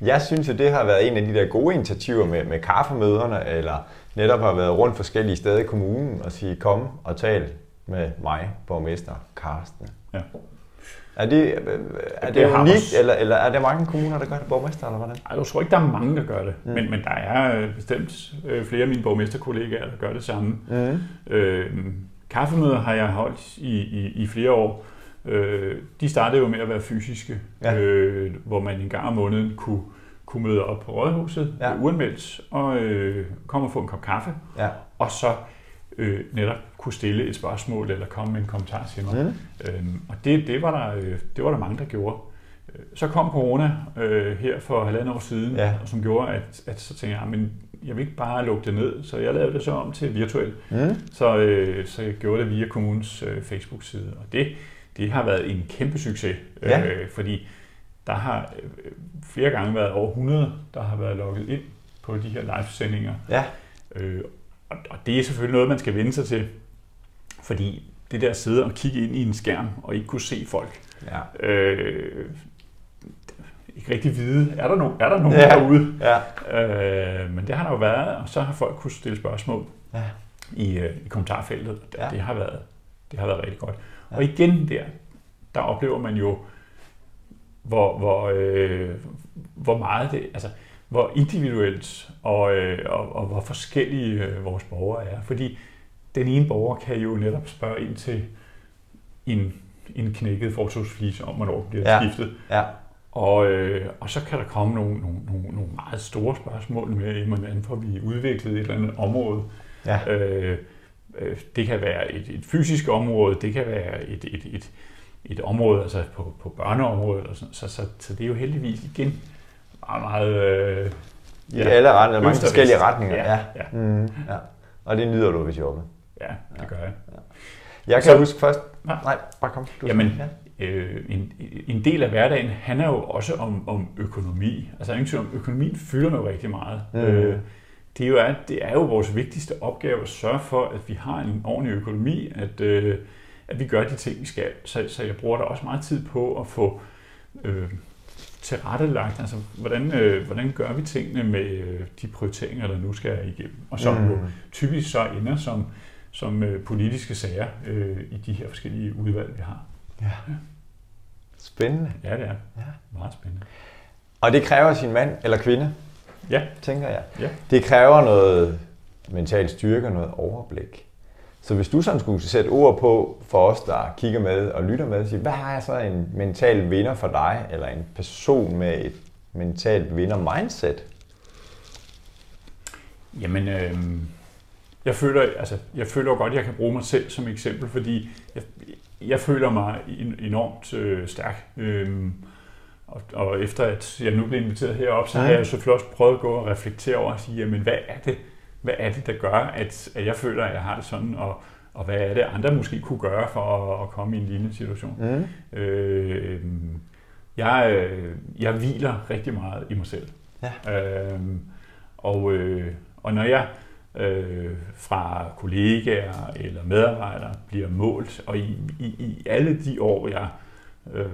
Jeg synes jo, det har været en af de der gode initiativer med, med kaffemøderne, eller netop har været rundt forskellige steder i kommunen og sige, kom og tal med mig, borgmester Karsten. Ja. Er det, er det, Det unikt, eller, eller er det mange kommuner, der gør det, borgmester, eller hvordan? Ej, jeg tror ikke, der er mange, der gør det. Mm. Men, men der er øh, bestemt øh, flere af mine borgmesterkollegaer, der gør det samme. Mm. Øh, kaffemøder har jeg holdt i, i, i flere år. Øh, de startede jo med at være fysiske, Ja. øh, hvor man en gang om måneden kunne, kunne møde op på Rådhuset, ja. uanmeldt, og øh, komme og få en kop kaffe, Ja. og så øh, netop kunne stille et spørgsmål eller komme med en kommentar til mig. Mm. Øhm, og det, det, var der, øh, det var der mange, der gjorde. Øh, Så kom corona øh, her for halvandet år siden, Ja. og som gjorde, at, at så tænkte jeg, men jeg vil ikke bare lukke det ned, så jeg lavede det så om til virtuelt. Mm. Så, øh, så jeg gjorde det via kommunens øh, Facebook-side, og det, det har været en kæmpe succes, Ja. øh, fordi der har øh, flere gange været over 100, der har været logget ind på de her live-sendinger. Ja. Øh, og, og det er selvfølgelig noget, man skal vende sig til, fordi det der at sidde og kigge ind i en skærm og ikke kunne se folk, Ja. øh, ikke rigtig vide, er der, no, er der nogen Ja. derude? Ja. Øh, men det har der jo været, og så har folk kunne stille spørgsmål Ja. i, øh, i kommentarfeltet, Ja. det, har været, det har været rigtig godt. Ja. Og igen der, der oplever man jo, hvor, hvor, øh, hvor meget det, altså hvor individuelt og, øh, og, og hvor forskellige øh, vores borgere er. Fordi den ene borger kan jo netop spørge ind til en, en knækket fortovsflis om, hvornår den bliver Ja. skiftet. Ja. Og, øh, og så kan der komme nogle, nogle, nogle, nogle meget store spørgsmål med, hvordan får vi udviklet et eller andet område. Ja. Øh, øh, det kan være et, et fysisk område, det kan være et, et, et, et område altså på, på børneområdet, og sådan, så, så, så det er jo heldigvis igen meget, meget... Øh, I alle retninger, mange forskellige retninger. Ja, ja. Mm, ja. Og det nyder du ved jobbet. ja det gør jeg. Jeg kan Så- huske først... Nej. Nej, bare kom. Du Jamen, Ja. øh, en, en del af hverdagen handler jo også om, om økonomi. Altså, ingen tvivl om, økonomien fylder jo rigtig meget. Mm. Øh, det, er jo er, det er jo vores vigtigste opgave at sørge for, at vi har en ordentlig økonomi, at, øh, at vi gør de ting, vi skal. Så, så jeg bruger da også meget tid på at få øh, tilrettelagt, altså hvordan, øh, hvordan gør vi tingene med øh, de prioriteringer, der nu skal igennem, og som mm. jo typisk så ender som, som øh, politiske sager øh, i de her forskellige udvalg, vi har. Spændende. Ja, det er. Ja. Meget spændende. Og det kræver sin mand eller kvinde, Ja, tænker jeg. Ja. Det kræver noget mental styrke og noget overblik. Så hvis du sådan skulle sætte ord på for os, der kigger med og lytter med, sige, hvad er så en mental vinder for dig, eller en person med et mentalt vinder-mindset? jamen, øh, jeg føler, altså, jeg føler jo godt, at jeg kan bruge mig selv som eksempel, fordi jeg, jeg føler mig en- enormt øh, stærk. Øh, og, og efter at jeg nu blev inviteret herop, så har jeg selvfølgelig også prøvet at gå og reflektere over og sige, jamen, hvad er det, hvad er det der gør, at, at jeg føler, at jeg har det sådan, og, og hvad er det, andre måske kunne gøre for at, at komme i en lignende situation. Mm. Øh, jeg, jeg hviler rigtig meget i mig selv. Ja. Øh, og, øh, og når jeg øh, fra kollegaer eller medarbejdere bliver målt, og i, i, i alle de år, jeg, øh,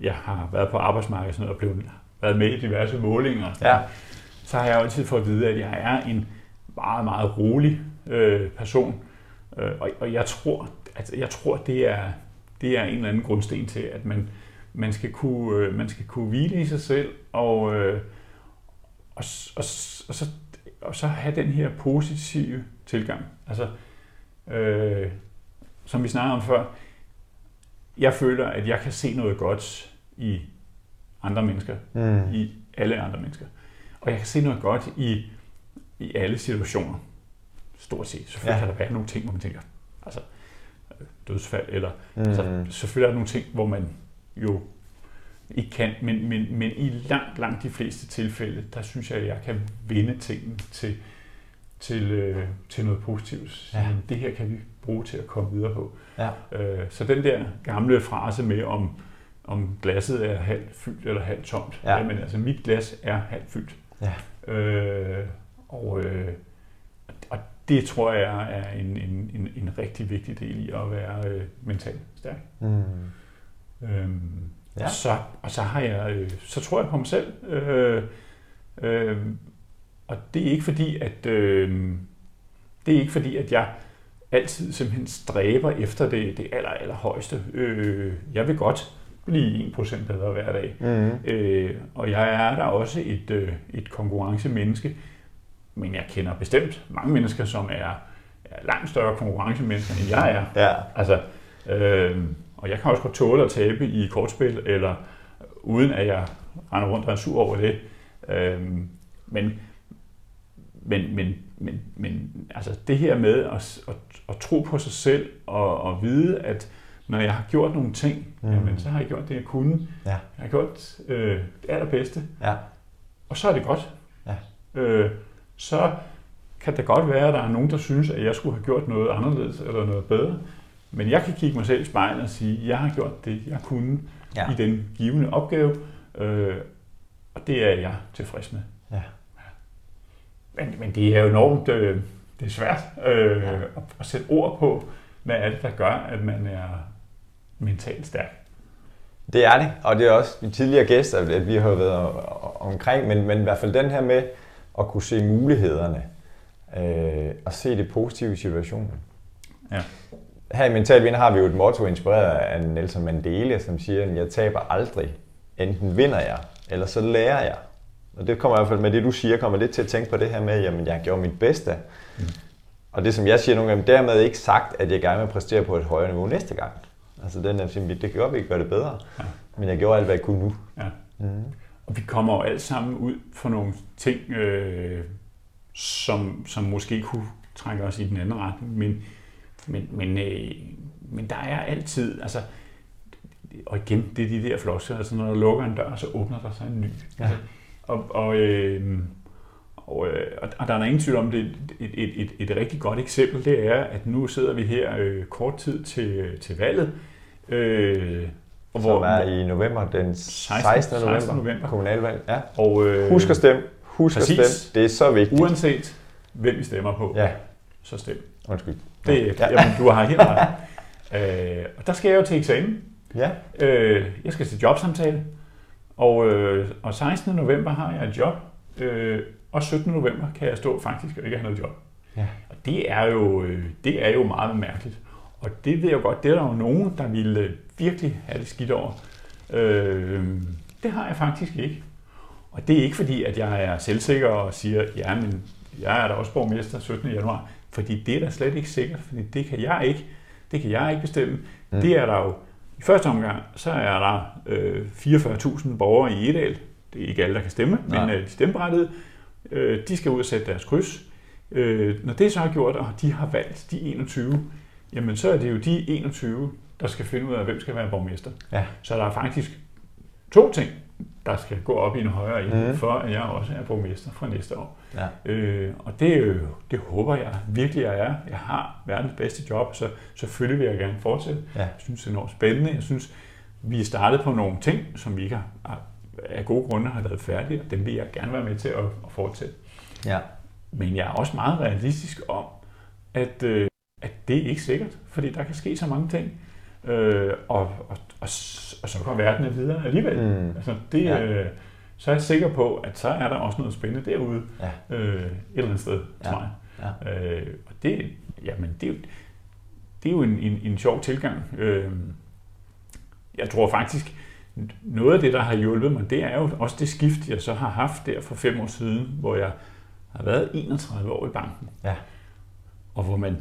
jeg har været på arbejdsmarkedet og blevet, været med i diverse målinger, Ja. noget, så har jeg altid fået at vide, at jeg er en meget, meget rolig øh, person. Øh, og, og jeg tror, at jeg tror, det er, det er en eller anden grundsten til, at man, man, skal, kunne, øh, man skal kunne hvile i sig selv, og, øh, og, og, og, så, og så have den her positive tilgang. Altså, øh, som vi snakkede om før, jeg føler, at jeg kan se noget godt i andre mennesker, Mm. i alle andre mennesker. Og jeg kan se noget godt i, i alle situationer. Stort set. Selvfølgelig Ja. kan der være nogle ting, hvor man tænker, altså øh, dødsfald, eller Mm. altså, selvfølgelig er der nogle ting, hvor man jo ikke kan, men, men, men i langt, langt de fleste tilfælde, der synes jeg, at jeg kan vende tingene til, til, øh, til noget positivt. Så, Ja. Det her kan vi bruge til at komme videre på. Ja. Øh, så den der gamle frase med, om, om glasset er halvt fyldt eller halvt tomt. Ja. Jamen altså, mit glas er halvt fyldt. Ja. Øh, og, øh, og det tror jeg er en, en, en, en rigtig vigtig del i at være øh, mentalt stærk. Mm. Øhm, Ja. og, så, og så har jeg, øh, så tror jeg på mig selv. Øh, øh, og det er ikke fordi, at øh, det er ikke fordi, at jeg altid simpelthen stræber efter det, det aller, aller højeste. Øh, jeg vil godt blive 1% bedre hver dag. Mm. Øh, og jeg er der også et, øh, et konkurrencemenneske, men jeg kender bestemt mange mennesker, som er, er langt større konkurrencemennesker, end jeg er. Ja. Altså, øh, og jeg kan også godt tåle at tabe i kortspil, eller uden at jeg render rundt og er sur over det. Øh, men, men, men, men, men altså det her med at, at, at tro på sig selv og, og vide, at når jeg har gjort nogle ting, Mm. mm. jamen, så har jeg gjort det, jeg kunne. Ja. Jeg har gjort øh, det allerbedste, Ja. og så er det godt. Ja. Øh, så kan det godt være, at der er nogen, der synes, at jeg skulle have gjort noget anderledes eller noget bedre. Men jeg kan kigge mig selv i spejlet og sige, at jeg har gjort det, jeg kunne Ja. i den givende opgave, øh, og det er jeg tilfreds med. Ja. Men, men det er jo enormt øh, det er svært øh, Ja. at, at sætte ord på, hvad er det, der gør, at man er mentalt stærk. Det er det, og det er også de tidligere gæster, at vi har været omkring, men, men i hvert fald den her med at kunne se mulighederne øh, og se det positive i situationen. Ja. Her i Mental Vinder har vi jo et motto inspireret af Nelson Mandela, som siger, at jeg taber aldrig. Enten vinder jeg, eller så lærer jeg. Og det kommer i hvert fald med det, du siger, kommer lidt til at tænke på det her med, jamen jeg gjorde mit bedste. Mm. Og det, som jeg siger nogle gange, dermed ikke sagt, at jeg gerne vil præstere på et højere niveau næste gang. Altså den er simpelthen, det kan godt, vi ikke gøre det bedre. Ja. Men jeg gjorde alt, hvad jeg kunne nu. Ja. Mm. Og vi kommer jo alt sammen ud for nogle ting, øh, som, som måske kunne trækker os i den anden retning. Men, men, men, øh, men der er altid, altså, og igen, det er de der floskler, altså når du lukker en dør, så åbner der sig en ny. Ja. Altså, og, og, øh, og, øh, og der er ingen tvivl om, det et, et, et, et rigtig godt eksempel, det er, at nu sidder vi her øh, kort tid til, til valget, øh, og hvor, som er i november, den 16. 16. november, 16. november. kommunalvalg. Ja. Og, øh, Husk at stemme. Husk præcis, at stemme. Det er så vigtigt. Uanset hvem vi stemmer på, ja. så stem. Undskyld. Det, ja. jamen, du har helt ret. øh, og der skal jeg jo til eksamen. Ja. Øh, jeg skal til jobsamtale. Og, øh, og 16. november har jeg et job. Øh, og 17. november kan jeg stå faktisk og ikke have noget job. Ja. Og det er, jo, øh, det er jo meget mærkeligt. Og det ved jeg godt, det er der jo nogen, der ville virkelig have det skidt over. Øh, det har jeg faktisk ikke. Og det er ikke fordi, at jeg er selvsikker og siger, ja, men jeg er da også borgmester 17. januar. Fordi det er da slet ikke sikkert, fordi det kan jeg ikke. Det kan jeg ikke bestemme. Mm. Det er der jo i første omgang, så er der øh, 44.000 borgere i Edal. Det er ikke alle, der kan stemme, Nej. men øh, de stemmeberettigede, øh, de skal ud og sætte deres kryds. Øh, når det så er gjort, og de har valgt de 21, jamen så er det jo de 21, der skal finde ud af, hvem skal være borgmester. Ja. Så der er faktisk to ting, der skal gå op i en højere ende, mm. for at jeg også er borgmester fra næste år. Ja. Øh, og det, øh, det håber jeg virkelig, jeg er. Jeg har verdens bedste job, så selvfølgelig vil jeg gerne fortsætte. Ja. Jeg synes, det er enormt spændende. Jeg synes, vi er startet på nogle ting, som vi ikke har, af gode grunde har lavet færdige, og dem vil jeg gerne være med til at, at fortsætte. Ja. Men jeg er også meget realistisk om, at, øh, at det er ikke sikkert, fordi der kan ske så mange ting. Øh, og, og, og, og så går verden videre alligevel. Mm. Altså, det, ja. øh, så er jeg sikker på, at så er der også noget spændende derude ja. øh, et eller andet sted, ja. tror jeg. Ja. Øh, og det, jamen, det, er jo, det er jo en, en, en sjov tilgang. Øh, jeg tror faktisk, noget af det, der har hjulpet mig, det er jo også det skift, jeg så har haft der for fem år siden, hvor jeg har været 31 år i banken. Ja. Og hvor man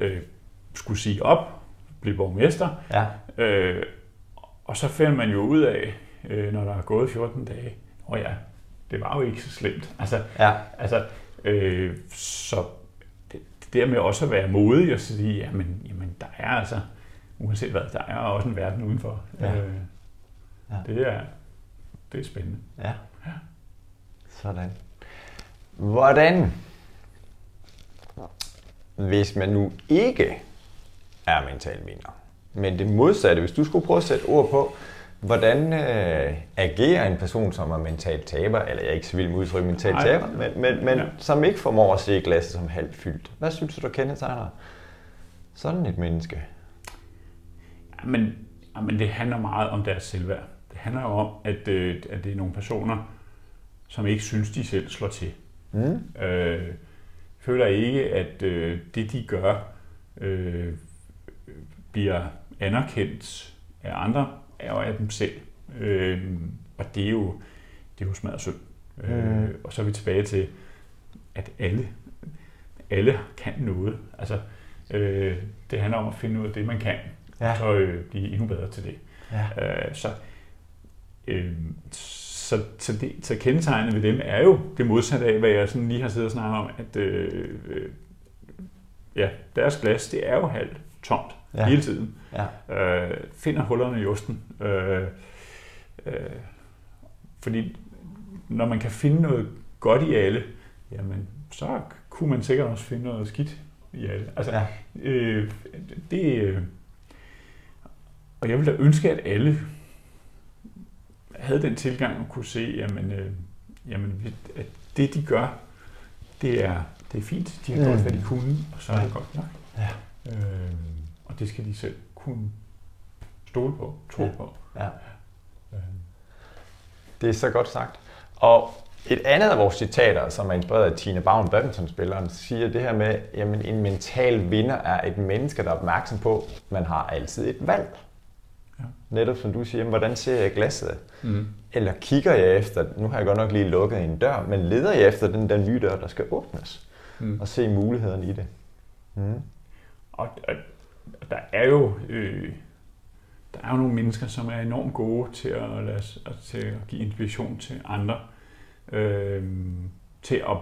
øh, skulle sige op, blive borgmester. Ja. Øh, og så finder man jo ud af, øh, når der er gået 14 dage, og ja, det var jo ikke så slemt. Altså, ja. altså øh, så det, det der med også at være modig og sige, jamen, jamen der er altså, uanset hvad, der er også en verden udenfor. Ja. Øh, ja. Det er, det er spændende. Ja. ja. Sådan. Hvordan, hvis man nu ikke er mental vinder, men det modsatte, hvis du skulle prøve at sætte ord på, hvordan øh, agerer en person, som er mentalt taber, eller jeg er ikke så vild med udtryk mentalt taber, men, men, men ja. som ikke formår at se glasset som halvt fyldt. Hvad synes du, der kendetegner sådan et menneske? Men, men det handler meget om deres selvværd. Det handler jo om, at, øh, at det er nogle personer, som ikke synes, de selv slår til. Mm. Øh, føler ikke, at øh, det, de gør, øh, bliver anerkendt af andre og af dem selv. Øh, og det er jo, det er jo smadret synd. Mm. Øh, og så er vi tilbage til, at alle, alle kan noget. Altså, øh, det handler om at finde ud af det, man kan, ja. så øh, blive endnu bedre til det. Ja. Øh, så, øh, så, så, det, så kendetegnet ved dem er jo det modsatte af, hvad jeg sådan lige har siddet og snakket om, at øh, øh, ja, deres glas, det er jo halvt tomt ja. hele tiden. Ja. Øh, finder hullerne i osten. Øh, øh, fordi når man kan finde noget godt i alle, jamen, så kunne man sikkert også finde noget skidt i alle. Altså, ja. øh, det, øh, og jeg ville da ønske, at alle havde den tilgang og kunne se, jamen, øh, jamen, at det de gør, det er, det er fint. De har gjort, mm. hvad de kunne, og så er det godt nok. Ja. Øh, og det skal de selv kunne stole på, tro ja. på. Ja. Øh. Det er så godt sagt. Og et andet af vores citater, som er inspireret af Tina Bavn, badmintonspilleren, siger det her med, at en mental vinder er et menneske, der er opmærksom på, at man har altid et valg. Ja. Netop som du siger, hvordan ser jeg glasset? Mm. Eller kigger jeg efter, nu har jeg godt nok lige lukket en dør, men leder jeg efter den der nye dør, der skal åbnes? Mm. Og se mulighederne i det. Mm. Og, og der er jo øh, der er jo nogle mennesker, som er enormt gode til at, lade, til at give inspiration til andre, øh, til at,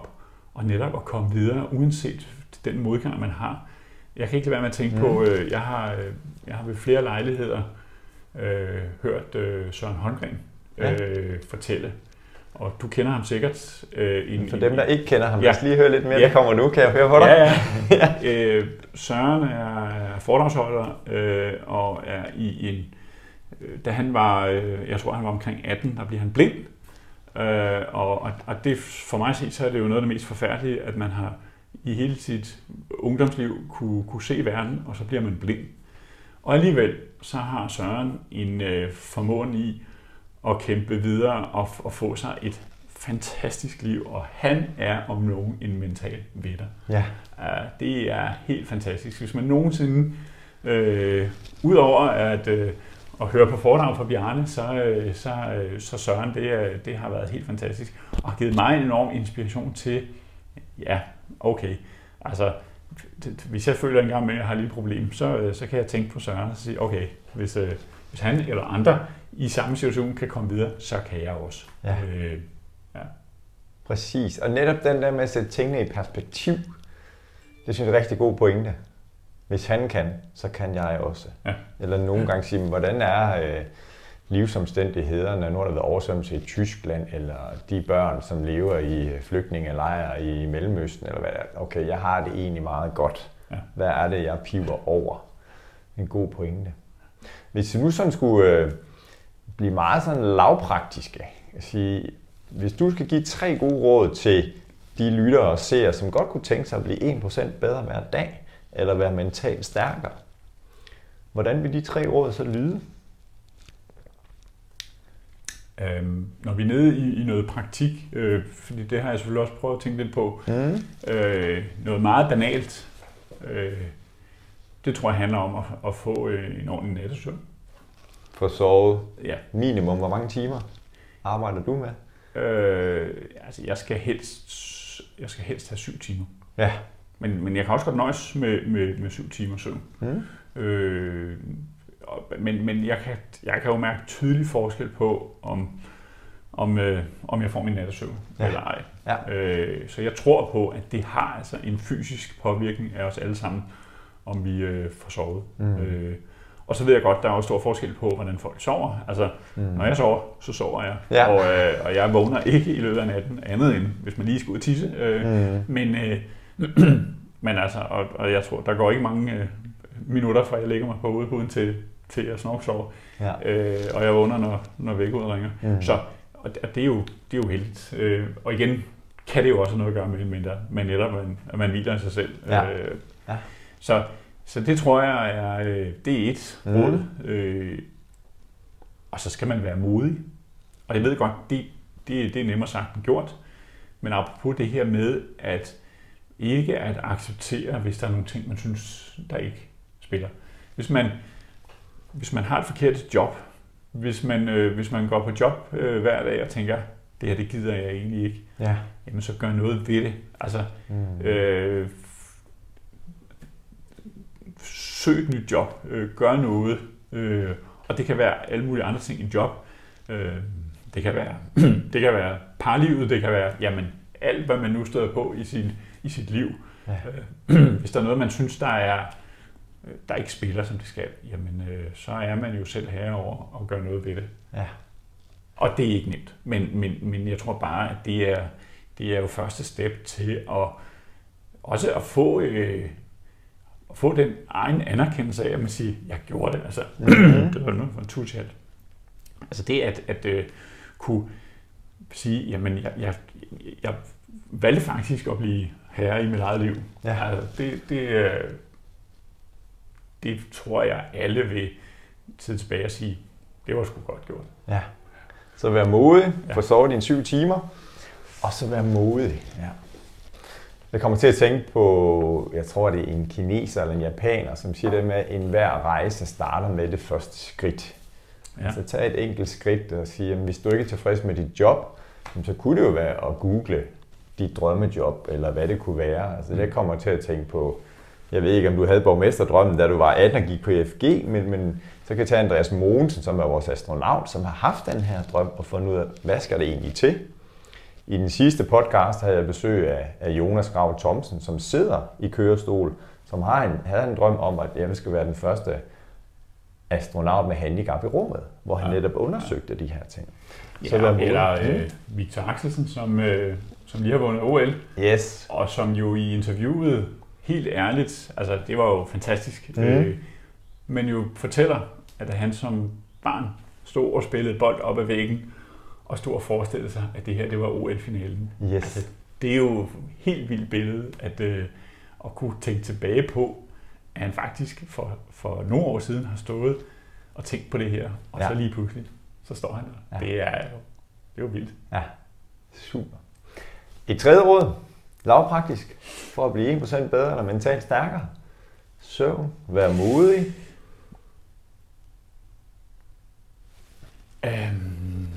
og netop at komme videre, uanset den modgang, man har. Jeg kan ikke lade være med at tænke mm. på, øh, jeg, har, øh, jeg har ved flere lejligheder øh, hørt øh, Søren Holmgren øh, ja. fortælle, og du kender ham sikkert. Øh, in, For dem, der ikke kender ham, ja. lad os lige høre lidt mere, ja. der kommer nu. Kan jeg høre på dig? Ja, ja. ja. øh, Søren er foredragsholder øh, og er i en... Øh, da han var, øh, jeg tror han var omkring 18, der bliver han blind. Øh, og, og, og det, for mig set, så er det jo noget af det mest forfærdelige, at man har i hele sit ungdomsliv kunne, kunne se verden, og så bliver man blind. Og alligevel så har Søren en øh, formåen i at kæmpe videre og, og få sig et fantastisk liv, og han er om nogen en mental vinder. Ja. Uh, det er helt fantastisk. Hvis man nogensinde, øh, udover at, øh, at høre på foredrag fra Bjarne, så, øh, så, øh, så Søren, det, det har været helt fantastisk, og har givet mig en enorm inspiration til, ja, okay, altså, hvis jeg føler en gang med, at jeg har lige et problem, så, øh, så kan jeg tænke på Søren og sige, okay, hvis, øh, hvis han eller andre i samme situation kan komme videre, så kan jeg også. Ja. Øh, ja. Præcis. Og netop den der med at sætte tingene i perspektiv, det synes jeg er en rigtig god pointe. Hvis han kan, så kan jeg også. Ja. Eller nogle gange sige, hvordan er øh, livsomstændighederne, nu har der været oversvømmelse i Tyskland, eller de børn, som lever i flygtningelejre i Mellemøsten, eller hvad det er. Okay, jeg har det egentlig meget godt. Ja. Hvad er det, jeg piver over? En god pointe. Hvis du nu sådan skulle øh, blive meget sådan lavpraktiske, sige, hvis du skal give tre gode råd til de lyttere og seere, som godt kunne tænke sig at blive 1% bedre hver dag, eller være mentalt stærkere, hvordan vil de tre råd så lyde? Øhm, når vi er nede i, i noget praktik, øh, fordi det har jeg selvfølgelig også prøvet at tænke lidt på, mm. øh, noget meget banalt, øh, det tror jeg handler om at, at få øh, en ordentlig nattesøvn. Få sovet ja. minimum hvor mange timer arbejder du med? Øh, altså jeg skal helst, jeg skal helst have syv timer. Ja. Men, men jeg kan også godt nøjes med, med, med syv timer søvn. Mm. Øh, men men jeg, kan, jeg kan jo mærke tydelig forskel på, om, om, øh, om jeg får min nattesøvn ja. eller ej. Ja. Øh, så jeg tror på, at det har altså en fysisk påvirkning af os alle sammen, om vi øh, får sovet. Mm. Øh, og så ved jeg godt, der er også stor forskel på, hvordan folk sover. Altså, mm. når jeg sover, så sover jeg. Ja. Og, øh, og jeg vågner ikke i løbet af natten, andet end hvis man lige skal ud og tisse. Øh, mm. Men, øh, men altså, og, og jeg tror, der går ikke mange øh, minutter, fra jeg lægger mig på hovedpuden til, til jeg snorksover. Ja. Øh, og jeg vågner, når, når vækkeudet ringer. Mm. Så og det, er jo, det er jo heldigt. Øh, og igen kan det jo også noget at gøre med, mindre, men netop, at man, at man hviler sig selv. Ja. Øh, ja. Så, så det tror jeg er, øh, det er et mm. råd. Øh, og så skal man være modig. Og jeg ved godt, det, det, det er nemmere sagt end gjort. Men apropos det her med, at ikke at acceptere, hvis der er nogle ting, man synes, der ikke spiller. Hvis man, hvis man har et forkert job, hvis man, øh, hvis man går på job øh, hver dag og tænker, det her det gider jeg egentlig ikke, ja. jamen så gør noget ved det. Altså, mm. øh, søg et nyt job, øh, gør noget, øh, og det kan være alle mulige andre ting i job. Øh, det kan være, det kan være parlivet, det kan være, jamen, alt hvad man nu støder på i, sin, i sit liv. Ja. Øh, hvis der er noget, man synes, der er der ikke spiller, som det skal, jamen øh, så er man jo selv herover og gør noget ved det. Ja. Og det er ikke nemt, men, men, men jeg tror bare, at det er, det er jo første step til at også at få, øh, at få den egen anerkendelse af, at man siger, jeg gjorde det, altså, mm-hmm. det var noget for en tutschat. Altså det at, at uh, kunne sige, jamen jeg, jeg, jeg valgte faktisk at blive herre i mit eget liv. Ja. Altså, det, det, det tror jeg alle vil sidde tilbage og sige, det var sgu godt gjort. Ja. Så vær modig, ja. få sovet dine syv timer, og så vær modig. Ja. Jeg kommer til at tænke på, jeg tror det er en kineser eller en japaner, som siger det med, at enhver rejse starter med det første skridt. Ja. Så altså, tag et enkelt skridt og sige, at hvis du ikke er tilfreds med dit job, så kunne det jo være at google dit drømmejob, eller hvad det kunne være. Altså det mm. kommer til at tænke på, jeg ved ikke, om du havde borgmesterdrømmen, da du var 18 og gik på EFG, men, men så kan jeg tage Andreas Mogensen, som er vores astronaut, som har haft den her drøm og fundet ud af, hvad skal det egentlig til? I den sidste podcast havde jeg besøg af, af Jonas Grav Thomsen, som sidder i kørestol, som har en, havde en drøm om, at jeg skal være den første astronaut med handicap i rummet, hvor han ja. netop undersøgte ja. de her ting. Ja, så eller øh, Victor Axelsen, som, øh, som lige har vundet OL, yes. og som jo i interviewet helt ærligt, altså det var jo fantastisk, mm. øh, men jo fortæller, at han som barn stod og spillede bold op ad væggen, og stod og forestillede sig, at det her det var OL-finalen. Yes. Altså, det er jo et helt vildt billede, at, øh, at kunne tænke tilbage på, at han faktisk for, for nogle år siden har stået og tænkt på det her, og ja. så lige pludselig, så står han der. Ja. Det, er jo, det er jo vildt. Ja, super. Et tredje råd, lavpraktisk, for at blive 1% bedre eller mentalt stærkere. Søvn, vær modig. Øhm,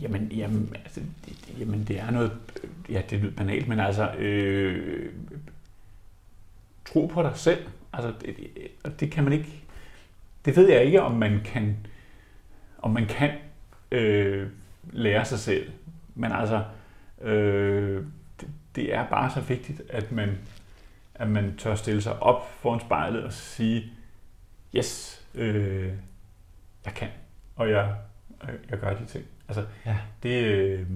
jamen, jamen, altså, det, jamen, det er noget, ja, det lyder banalt, men altså, øh, tro på dig selv. Altså, det, det, det kan man ikke, det ved jeg ikke, om man kan, om man kan øh, lære sig selv. Men altså, øh, det, det er bare så vigtigt, at man, at man tør stille sig op foran spejlet og sige, yes, øh, jeg kan, og jeg, jeg gør de ting. Altså, ja. det øh,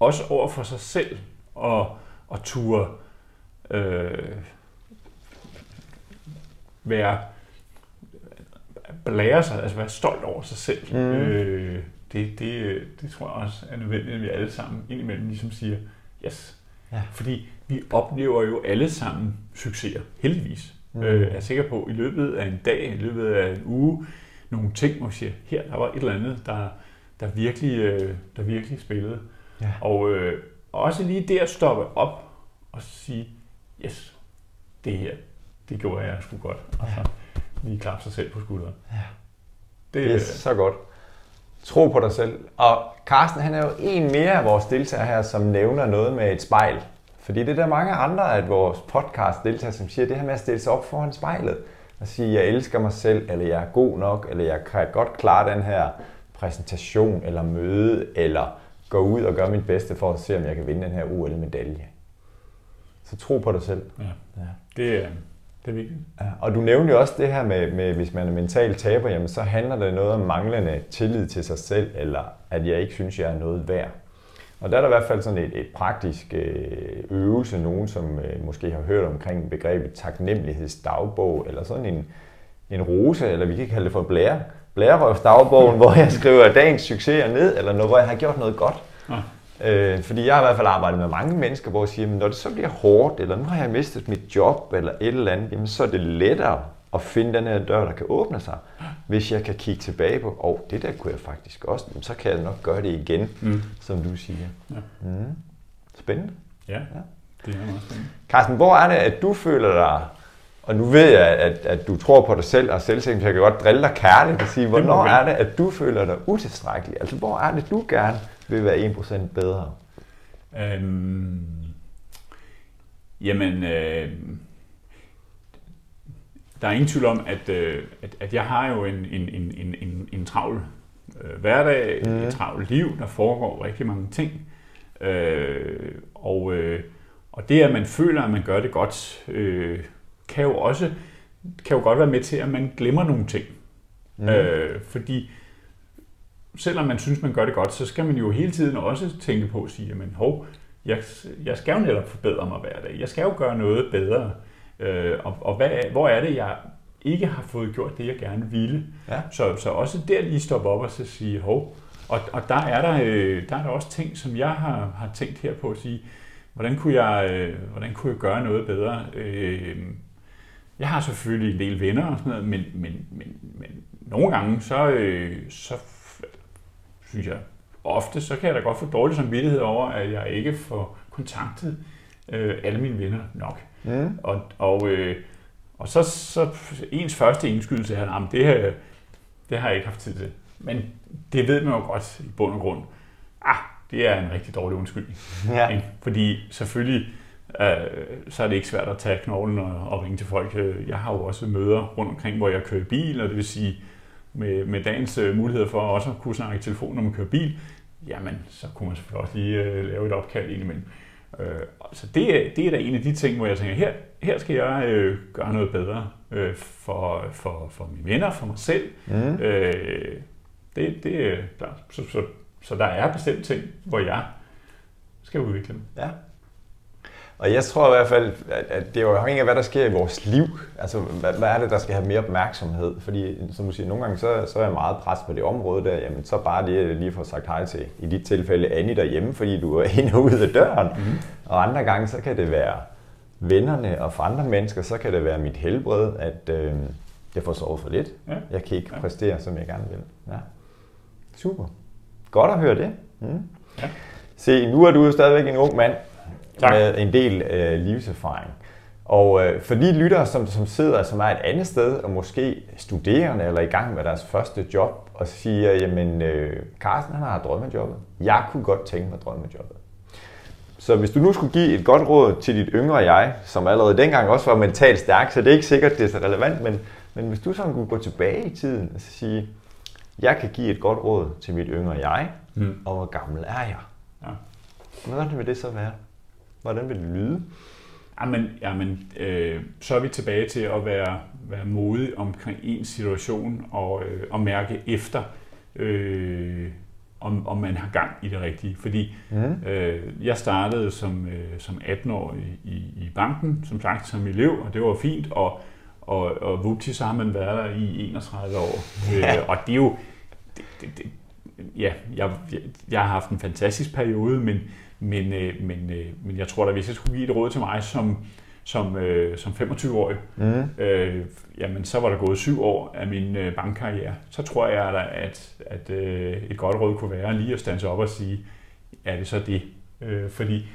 også over for sig selv og, og ture øh, være blære sig, altså være stolt over sig selv. Mm. Øh, det, det, det tror jeg også er nødvendigt, at vi alle sammen indimellem ligesom siger, yes. Ja. Fordi vi oplever jo alle sammen succeser, heldigvis. Mm. Øh, jeg er sikker på, at i løbet af en dag, i løbet af en uge, nogle ting, hvor vi siger, her der var et eller andet, der, der, virkelig, øh, der virkelig spillede. Ja. Og øh, også lige der stoppe op og sige, yes, det her, det gjorde jeg sgu godt. Og så lige klappe sig selv på skulderen. Ja. Det er yes, så godt. Tro på dig selv. Og Carsten, han er jo en mere af vores deltagere her, som nævner noget med et spejl. Fordi det er der mange andre af vores podcast deltagere, som siger det her med at stille sig op foran spejlet og sige, jeg elsker mig selv, eller jeg er god nok, eller jeg kan godt klare den her præsentation eller møde, eller gå ud og gøre mit bedste for at se, om jeg kan vinde den her OL-medalje. Så tro på dig selv. Ja. ja. Det, det er vigtigt. Ja, og du nævnte jo også det her med, med, hvis man er mentalt taber, jamen, så handler det noget om manglende tillid til sig selv, eller at jeg ikke synes, jeg er noget værd. Og der er der i hvert fald sådan et, et praktisk øh, øvelse, nogen som øh, måske har hørt omkring begrebet taknemmelighedsdagbog, eller sådan en, en rose, eller vi kan kalde det for blære, blærerøvsdagbogen, hvor jeg skriver dagens succeser ned, eller noget, hvor jeg har gjort noget godt. Ja. Øh, fordi jeg har i hvert fald arbejdet med mange mennesker, hvor jeg siger, at når det så bliver hårdt, eller nu har jeg mistet mit job, eller et eller andet, jamen, så er det lettere at finde den her dør, der kan åbne sig, hvis jeg kan kigge tilbage på, åh, oh, det der kunne jeg faktisk også, så kan jeg nok gøre det igen, mm. som du siger. Ja. Mm. Spændende. Ja, ja, det er meget spændende. Carsten, hvor er det, at du føler dig, og nu ved jeg, at, at du tror på dig selv og selvsigt, så jeg kan godt drille dig kærligt og sige, hvornår det er det, at du føler dig utilstrækkelig? Altså, hvor er det, du gerne vil være 1% bedre? Øhm, jamen, øh, der er ingen tvivl om, at, øh, at, at jeg har jo en, en, en, en, en, en travl øh, hverdag, mm. et travlt liv, der foregår rigtig mange ting. Øh, og, øh, og det, at man føler, at man gør det godt, øh, kan jo også kan jo godt være med til, at man glemmer nogle ting. Mm. Øh, fordi selvom man synes, man gør det godt, så skal man jo hele tiden også tænke på at sige, men hov, jeg, jeg skal jo netop forbedre mig hver dag. Jeg skal jo gøre noget bedre. Øh, og og hvad, hvor er det, jeg ikke har fået gjort det, jeg gerne ville. Ja. Så, så også der lige stoppe op og så sige, hov. Og, og der, er der, øh, der er der også ting, som jeg har, har tænkt her på at sige, hvordan kunne jeg, øh, hvordan kunne jeg gøre noget bedre? Øh, jeg har selvfølgelig en del venner og sådan noget, men, men, men, men nogle gange, så, øh, så synes jeg, ofte, så kan jeg da godt få dårlig samvittighed over, at jeg ikke får kontaktet øh, alle mine venner nok. Mm. Og, og, øh, og så, så ens første indskydelse er, at det, her, det har jeg ikke haft tid til. Men det ved man jo godt i bund og grund. Ah, det er en rigtig dårlig undskyldning. Ja. Fordi selvfølgelig, så er det ikke svært at tage knoglen og, og ringe til folk. Jeg har jo også møder rundt omkring, hvor jeg kører bil, og det vil sige, med, med dagens øh, muligheder for også at kunne snakke i telefon, når man kører bil, jamen, så kunne man selvfølgelig også lige øh, lave et opkald indimellem. Øh, så det, er, det er da en af de ting, hvor jeg tænker, her, her skal jeg øh, gøre noget bedre øh, for, for, for mine venner, for mig selv. Mm. Øh, det, det er klart. Så, så, så der er bestemt ting, hvor jeg skal udvikle dem. Ja. Og jeg tror i hvert fald, at det er jo afhængigt af, hvad der sker i vores liv. Altså, hvad, hvad er det, der skal have mere opmærksomhed? Fordi, som du siger, nogle gange, så, så er jeg meget pres på det område der. Jamen, så bare det lige få sagt hej til, i dit tilfælde, Annie derhjemme, fordi du er ind og ud af døren. Mm-hmm. Og andre gange, så kan det være vennerne, og for andre mennesker, så kan det være mit helbred, at øh, jeg får sovet for lidt. Ja. Jeg kan ikke ja. præstere, som jeg gerne vil. Ja. Super. Godt at høre det. Mm. Ja. Se, nu er du jo stadigvæk en ung mand, tak. med en del øh, livserfaring. Og øh, for de lyttere, som, som sidder, som er et andet sted, og måske studerende eller i gang med deres første job, og siger, jamen, øh, Carsten han har drømmejobbet. Jeg kunne godt tænke mig drømmejobbet. Så hvis du nu skulle give et godt råd til dit yngre jeg, som allerede dengang også var mentalt stærk, så det er ikke sikkert, det er så relevant, men, men hvis du sådan kunne gå tilbage i tiden og sige, jeg kan give et godt råd til mit yngre jeg, mm. og hvor gammel er jeg? Ja. Hvordan vil det så være? Hvordan vil det lyde? Jamen, jamen øh, så er vi tilbage til at være, være modig omkring en situation og, øh, og mærke efter, øh, om, om man har gang i det rigtige. Fordi mm. øh, jeg startede som, øh, som 18-årig i, i banken, som sagt som elev, og det var fint, og, og, og vupti, så har man været der i 31 år. Ja. Øh, og det er jo... Det, det, det, ja, jeg, jeg, jeg har haft en fantastisk periode, men, men, øh, men, øh, men jeg tror da, hvis jeg skulle give et råd til mig som, som, øh, som 25-årig, mm. øh, jamen så var der gået syv år af min øh, bankkarriere. Så tror jeg da, at, at øh, et godt råd kunne være lige at stande op og sige, er det så det? Øh, fordi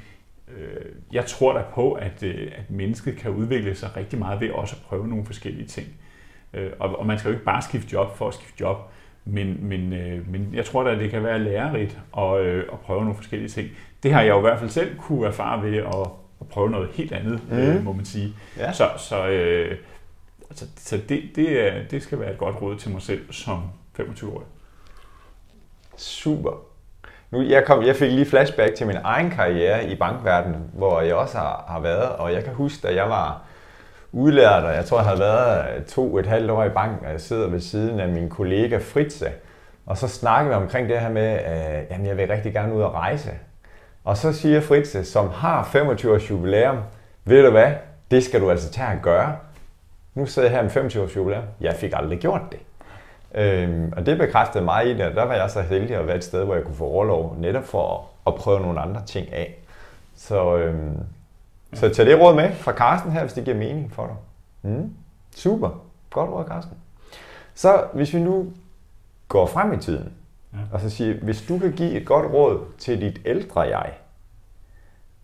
øh, jeg tror da på, at, øh, at mennesket kan udvikle sig rigtig meget ved også at prøve nogle forskellige ting. Øh, og, og man skal jo ikke bare skifte job for at skifte job. Men, men, øh, men jeg tror da, at det kan være lærerigt at, øh, at prøve nogle forskellige ting. Det har jeg jo i hvert fald selv kunne erfare ved at, at prøve noget helt andet, mm. øh, må man sige. Ja. Så, så, øh, altså, så det, det, det skal være et godt råd til mig selv som 25-årig. Super. Nu, jeg, kom, jeg fik lige flashback til min egen karriere i bankverdenen, hvor jeg også har, har været, og jeg kan huske, da jeg var udlært, og jeg tror, jeg har været to et halvt år i banken, og jeg sidder ved siden af min kollega Fritze, og så snakker vi omkring det her med, at jamen, jeg vil rigtig gerne ud og rejse. Og så siger Fritze, som har 25 års jubilæum, ved du hvad, det skal du altså tage at gøre. Nu sidder jeg her med 25 års jubilæum. Jeg fik aldrig gjort det. Øhm, og det bekræftede mig i det, og der var jeg så heldig at være et sted, hvor jeg kunne få overlov, netop for at, at prøve nogle andre ting af. Så, øhm, så tag det råd med fra Carsten her, hvis det giver mening for dig. Mm. Super. Godt råd, Carsten. Så hvis vi nu går frem i tiden, ja. og så siger, hvis du kan give et godt råd til dit ældre jeg,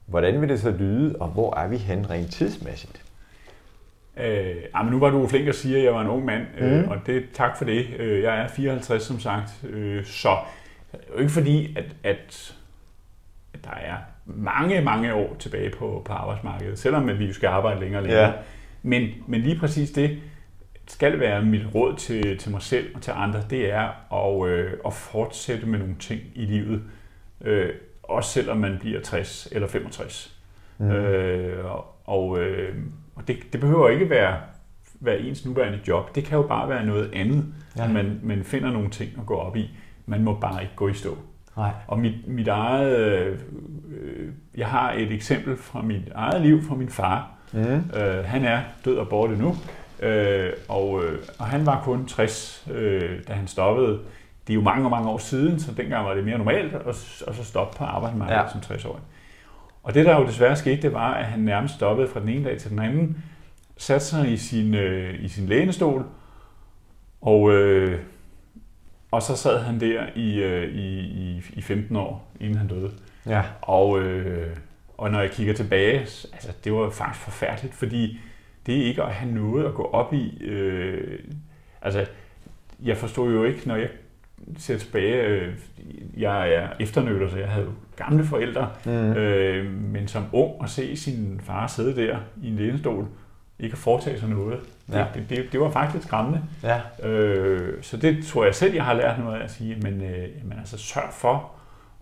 hvordan vil det så lyde, og hvor er vi hen rent tidsmæssigt? Øh, men nu var du flink at sige, at jeg var en ung mand, mm. øh, og det tak for det. Øh, jeg er 54 som sagt, øh, så det er jo ikke fordi, at, at, at der er mange, mange år tilbage på, på arbejdsmarkedet, selvom vi jo skal arbejde længere og længere. Ja. Men, men lige præcis det skal være mit råd til, til mig selv og til andre, det er at, øh, at fortsætte med nogle ting i livet, øh, også selvom man bliver 60 eller 65. Mm. Øh, og øh, og det, det behøver ikke være, være ens nuværende job, det kan jo bare være noget andet, ja. at man, man finder nogle ting at gå op i. Man må bare ikke gå i stå. Nej. Og mit, mit eget, øh, jeg har et eksempel fra mit eget liv fra min far. Mm. Øh, han er død og borte nu, øh, og, øh, og han var kun 60, øh, da han stoppede. Det er jo mange, mange år siden, så dengang var det mere normalt at, at så stoppe på arbejdsmarkedet ja. som 60-årig. Og det der jo desværre skete, det var, at han nærmest stoppede fra den ene dag til den anden, satte sig i sin, øh, i sin lænestol, og øh, og så sad han der i, øh, i, i, i 15 år, inden han døde. Ja. Og, øh, og når jeg kigger tilbage, altså det var faktisk forfærdeligt, fordi det er ikke at have noget at gå op i. Øh, altså, jeg forstod jo ikke, når jeg ser tilbage, øh, jeg er efternøler, så jeg havde gamle forældre, mm. øh, men som ung at se sin far sidde der i en lænestol, ikke at foretage sig noget. Ja. Det, det, det, det var faktisk skræmmende. Ja. Øh, så det tror jeg selv, jeg har lært noget af at sige, men, øh, men altså sørg for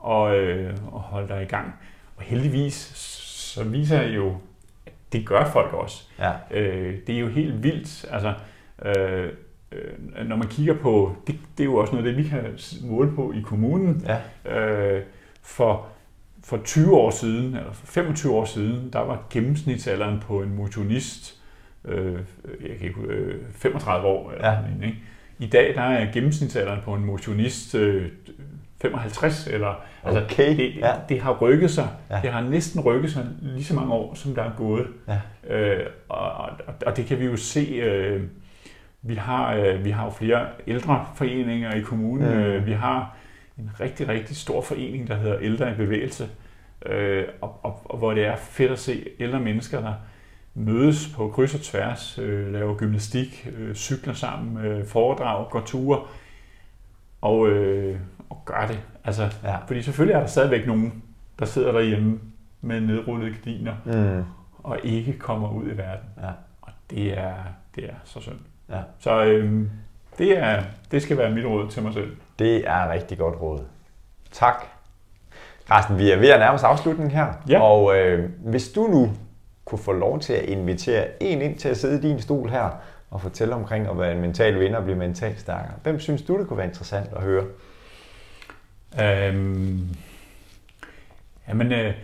at, øh, at holde dig i gang. Og heldigvis, så viser jeg jo, det gør folk også. Ja. Øh, det er jo helt vildt. Altså, øh, øh, når man kigger på, det, det er jo også noget det, vi kan måle på i kommunen. Ja. Øh, for, for 20 år siden, eller for 25 år siden, der var gennemsnitsalderen på en motionist øh, jeg kan ikke, øh, 35 år. Eller Ja. sådan, ikke? I dag der er gennemsnitsalderen på en motionist øh, 55, eller altså, Okay, det, ja. det har rykket sig. Ja. Det har næsten rykket sig lige så mange år, som der er gået. Ja. Øh, og, og, og det kan vi jo se. Øh, vi har, øh, vi har jo flere ældreforeninger i kommunen. Mm. Mm. Øh, vi har en rigtig, rigtig stor forening, der hedder Ældre i Bevægelse. Øh, og, og, og hvor det er fedt at se ældre mennesker, der mødes på kryds og tværs, øh, laver gymnastik, øh, cykler sammen, øh, foredrag, går ture og, øh, og gør det. Altså, Ja. fordi selvfølgelig er der stadigvæk nogen, der sidder derhjemme med nedrullede gardiner Mm. og ikke kommer ud i verden. Ja. Og det er, det er så synd. Ja. Så øhm, det, er, det skal være mit råd til mig selv. Det er rigtig godt råd. Tak. Carsten, vi er ved at nærme os afslutningen her. Ja. Og øh, hvis du nu kunne få lov til at invitere en ind til at sidde i din stol her og fortælle omkring at være en mental vinder og blive mentalt stærkere. Hvem synes du, det kunne være interessant at høre? Øhm, jamen, øh,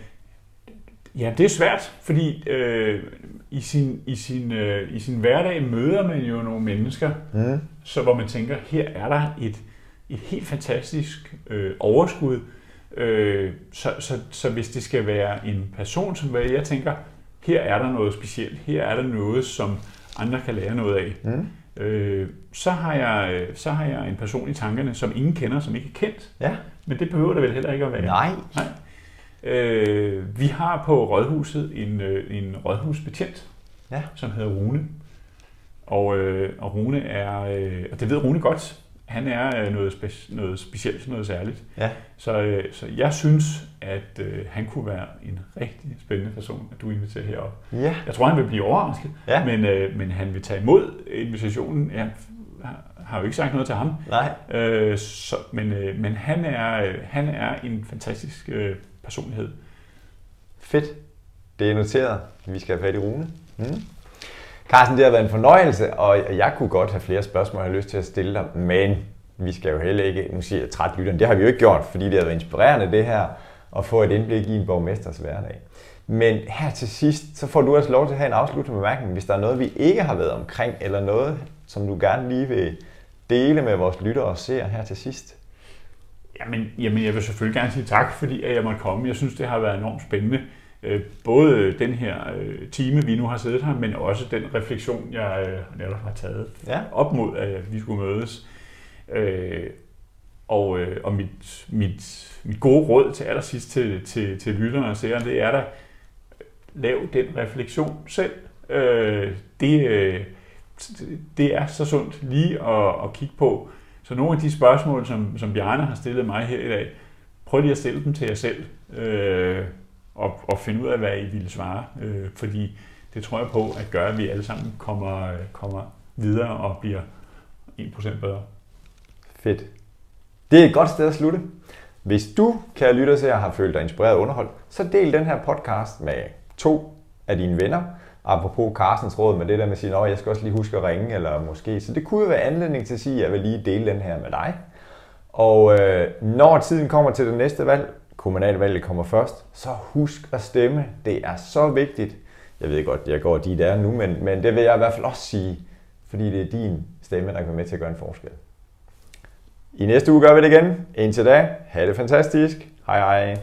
ja, det er svært, fordi øh, i, sin, i, sin, øh, i sin hverdag møder man jo nogle mennesker, Mm. så hvor man tænker, her er der et, et helt fantastisk øh, overskud. Øh, så, så, så hvis det skal være en person, som jeg tænker, her er der noget specielt, her er der noget, som andre kan lære noget af, Mm. øh, så, har jeg, så har jeg en person i tankerne, som ingen kender, som ikke er kendt. Ja. Men det behøver det vel heller ikke at være. Nej. Nej. Øh, vi har på Rådhuset en, øh, en rådhusbetjent, Ja. som hedder Rune. Og, øh, og Rune er, øh, og det ved Rune godt, han er øh, noget, spe, noget specielt, noget særligt. Ja. Så, øh, så jeg synes, at øh, han kunne være en rigtig spændende person, at du inviterer herop. Ja. Jeg tror, han vil blive overrasket, Ja. men, øh, men han vil tage imod invitationen. Jeg har jo ikke sagt noget til ham, Nej. Øh, så, men øh, men han, er, øh, han er en fantastisk øh, personlighed. Fedt. Det er noteret. Vi skal have fat i Rune. Mm. Carsten, det har været en fornøjelse, og jeg kunne godt have flere spørgsmål, jeg har lyst til at stille dig, men vi skal jo heller ikke, nu siger jeg træt lytteren, det har vi jo ikke gjort, fordi det har været inspirerende det her, at få et indblik i en borgmesters hverdag. Men her til sidst, så får du også lov til at have en afsluttende bemærkning, hvis der er noget, vi ikke har været omkring, eller noget, som du gerne lige vil dele med vores lyttere og seere her til sidst. Jamen, jamen, jeg vil selvfølgelig gerne sige tak, fordi at jeg måtte komme. Jeg synes, det har været enormt spændende. Øh, Både den her øh, time, vi nu har siddet her, men også den refleksion, jeg øh, netop har taget Ja. op mod, at vi skulle mødes. Og, og mit, mit, mit gode råd til allersidst til, til, til lytterne og seerne, det er da, lav den refleksion selv. Det, det er så sundt lige at, at kigge på. Så nogle af de spørgsmål, som, som Bjarne har stillet mig her i dag, prøv lige at stille dem til jer selv, øh, og, og finde ud af, hvad I ville svare. Øh, fordi det tror jeg på, at gør, at vi alle sammen kommer, kommer videre og bliver 1% bedre. Fedt. Det er et godt sted at slutte. Hvis du, kære lytter til har følt dig inspireret og underholdt, så del den her podcast med to af dine venner. Apropos Carstens råd med det der med at sige, at jeg skal også lige huske at ringe, eller måske. Så det kunne jo være anledning til at sige, at jeg vil lige dele den her med dig. Og øh, når tiden kommer til det næste valg, kommunalvalget kommer først, så husk at stemme. Det er så vigtigt. Jeg ved godt, jeg går de der nu, men, men det vil jeg i hvert fald også sige, fordi det er din stemme, der kan være med til at gøre en forskel. I næste uge gør vi det igen. Indtil da, have det fantastisk. Hej hej.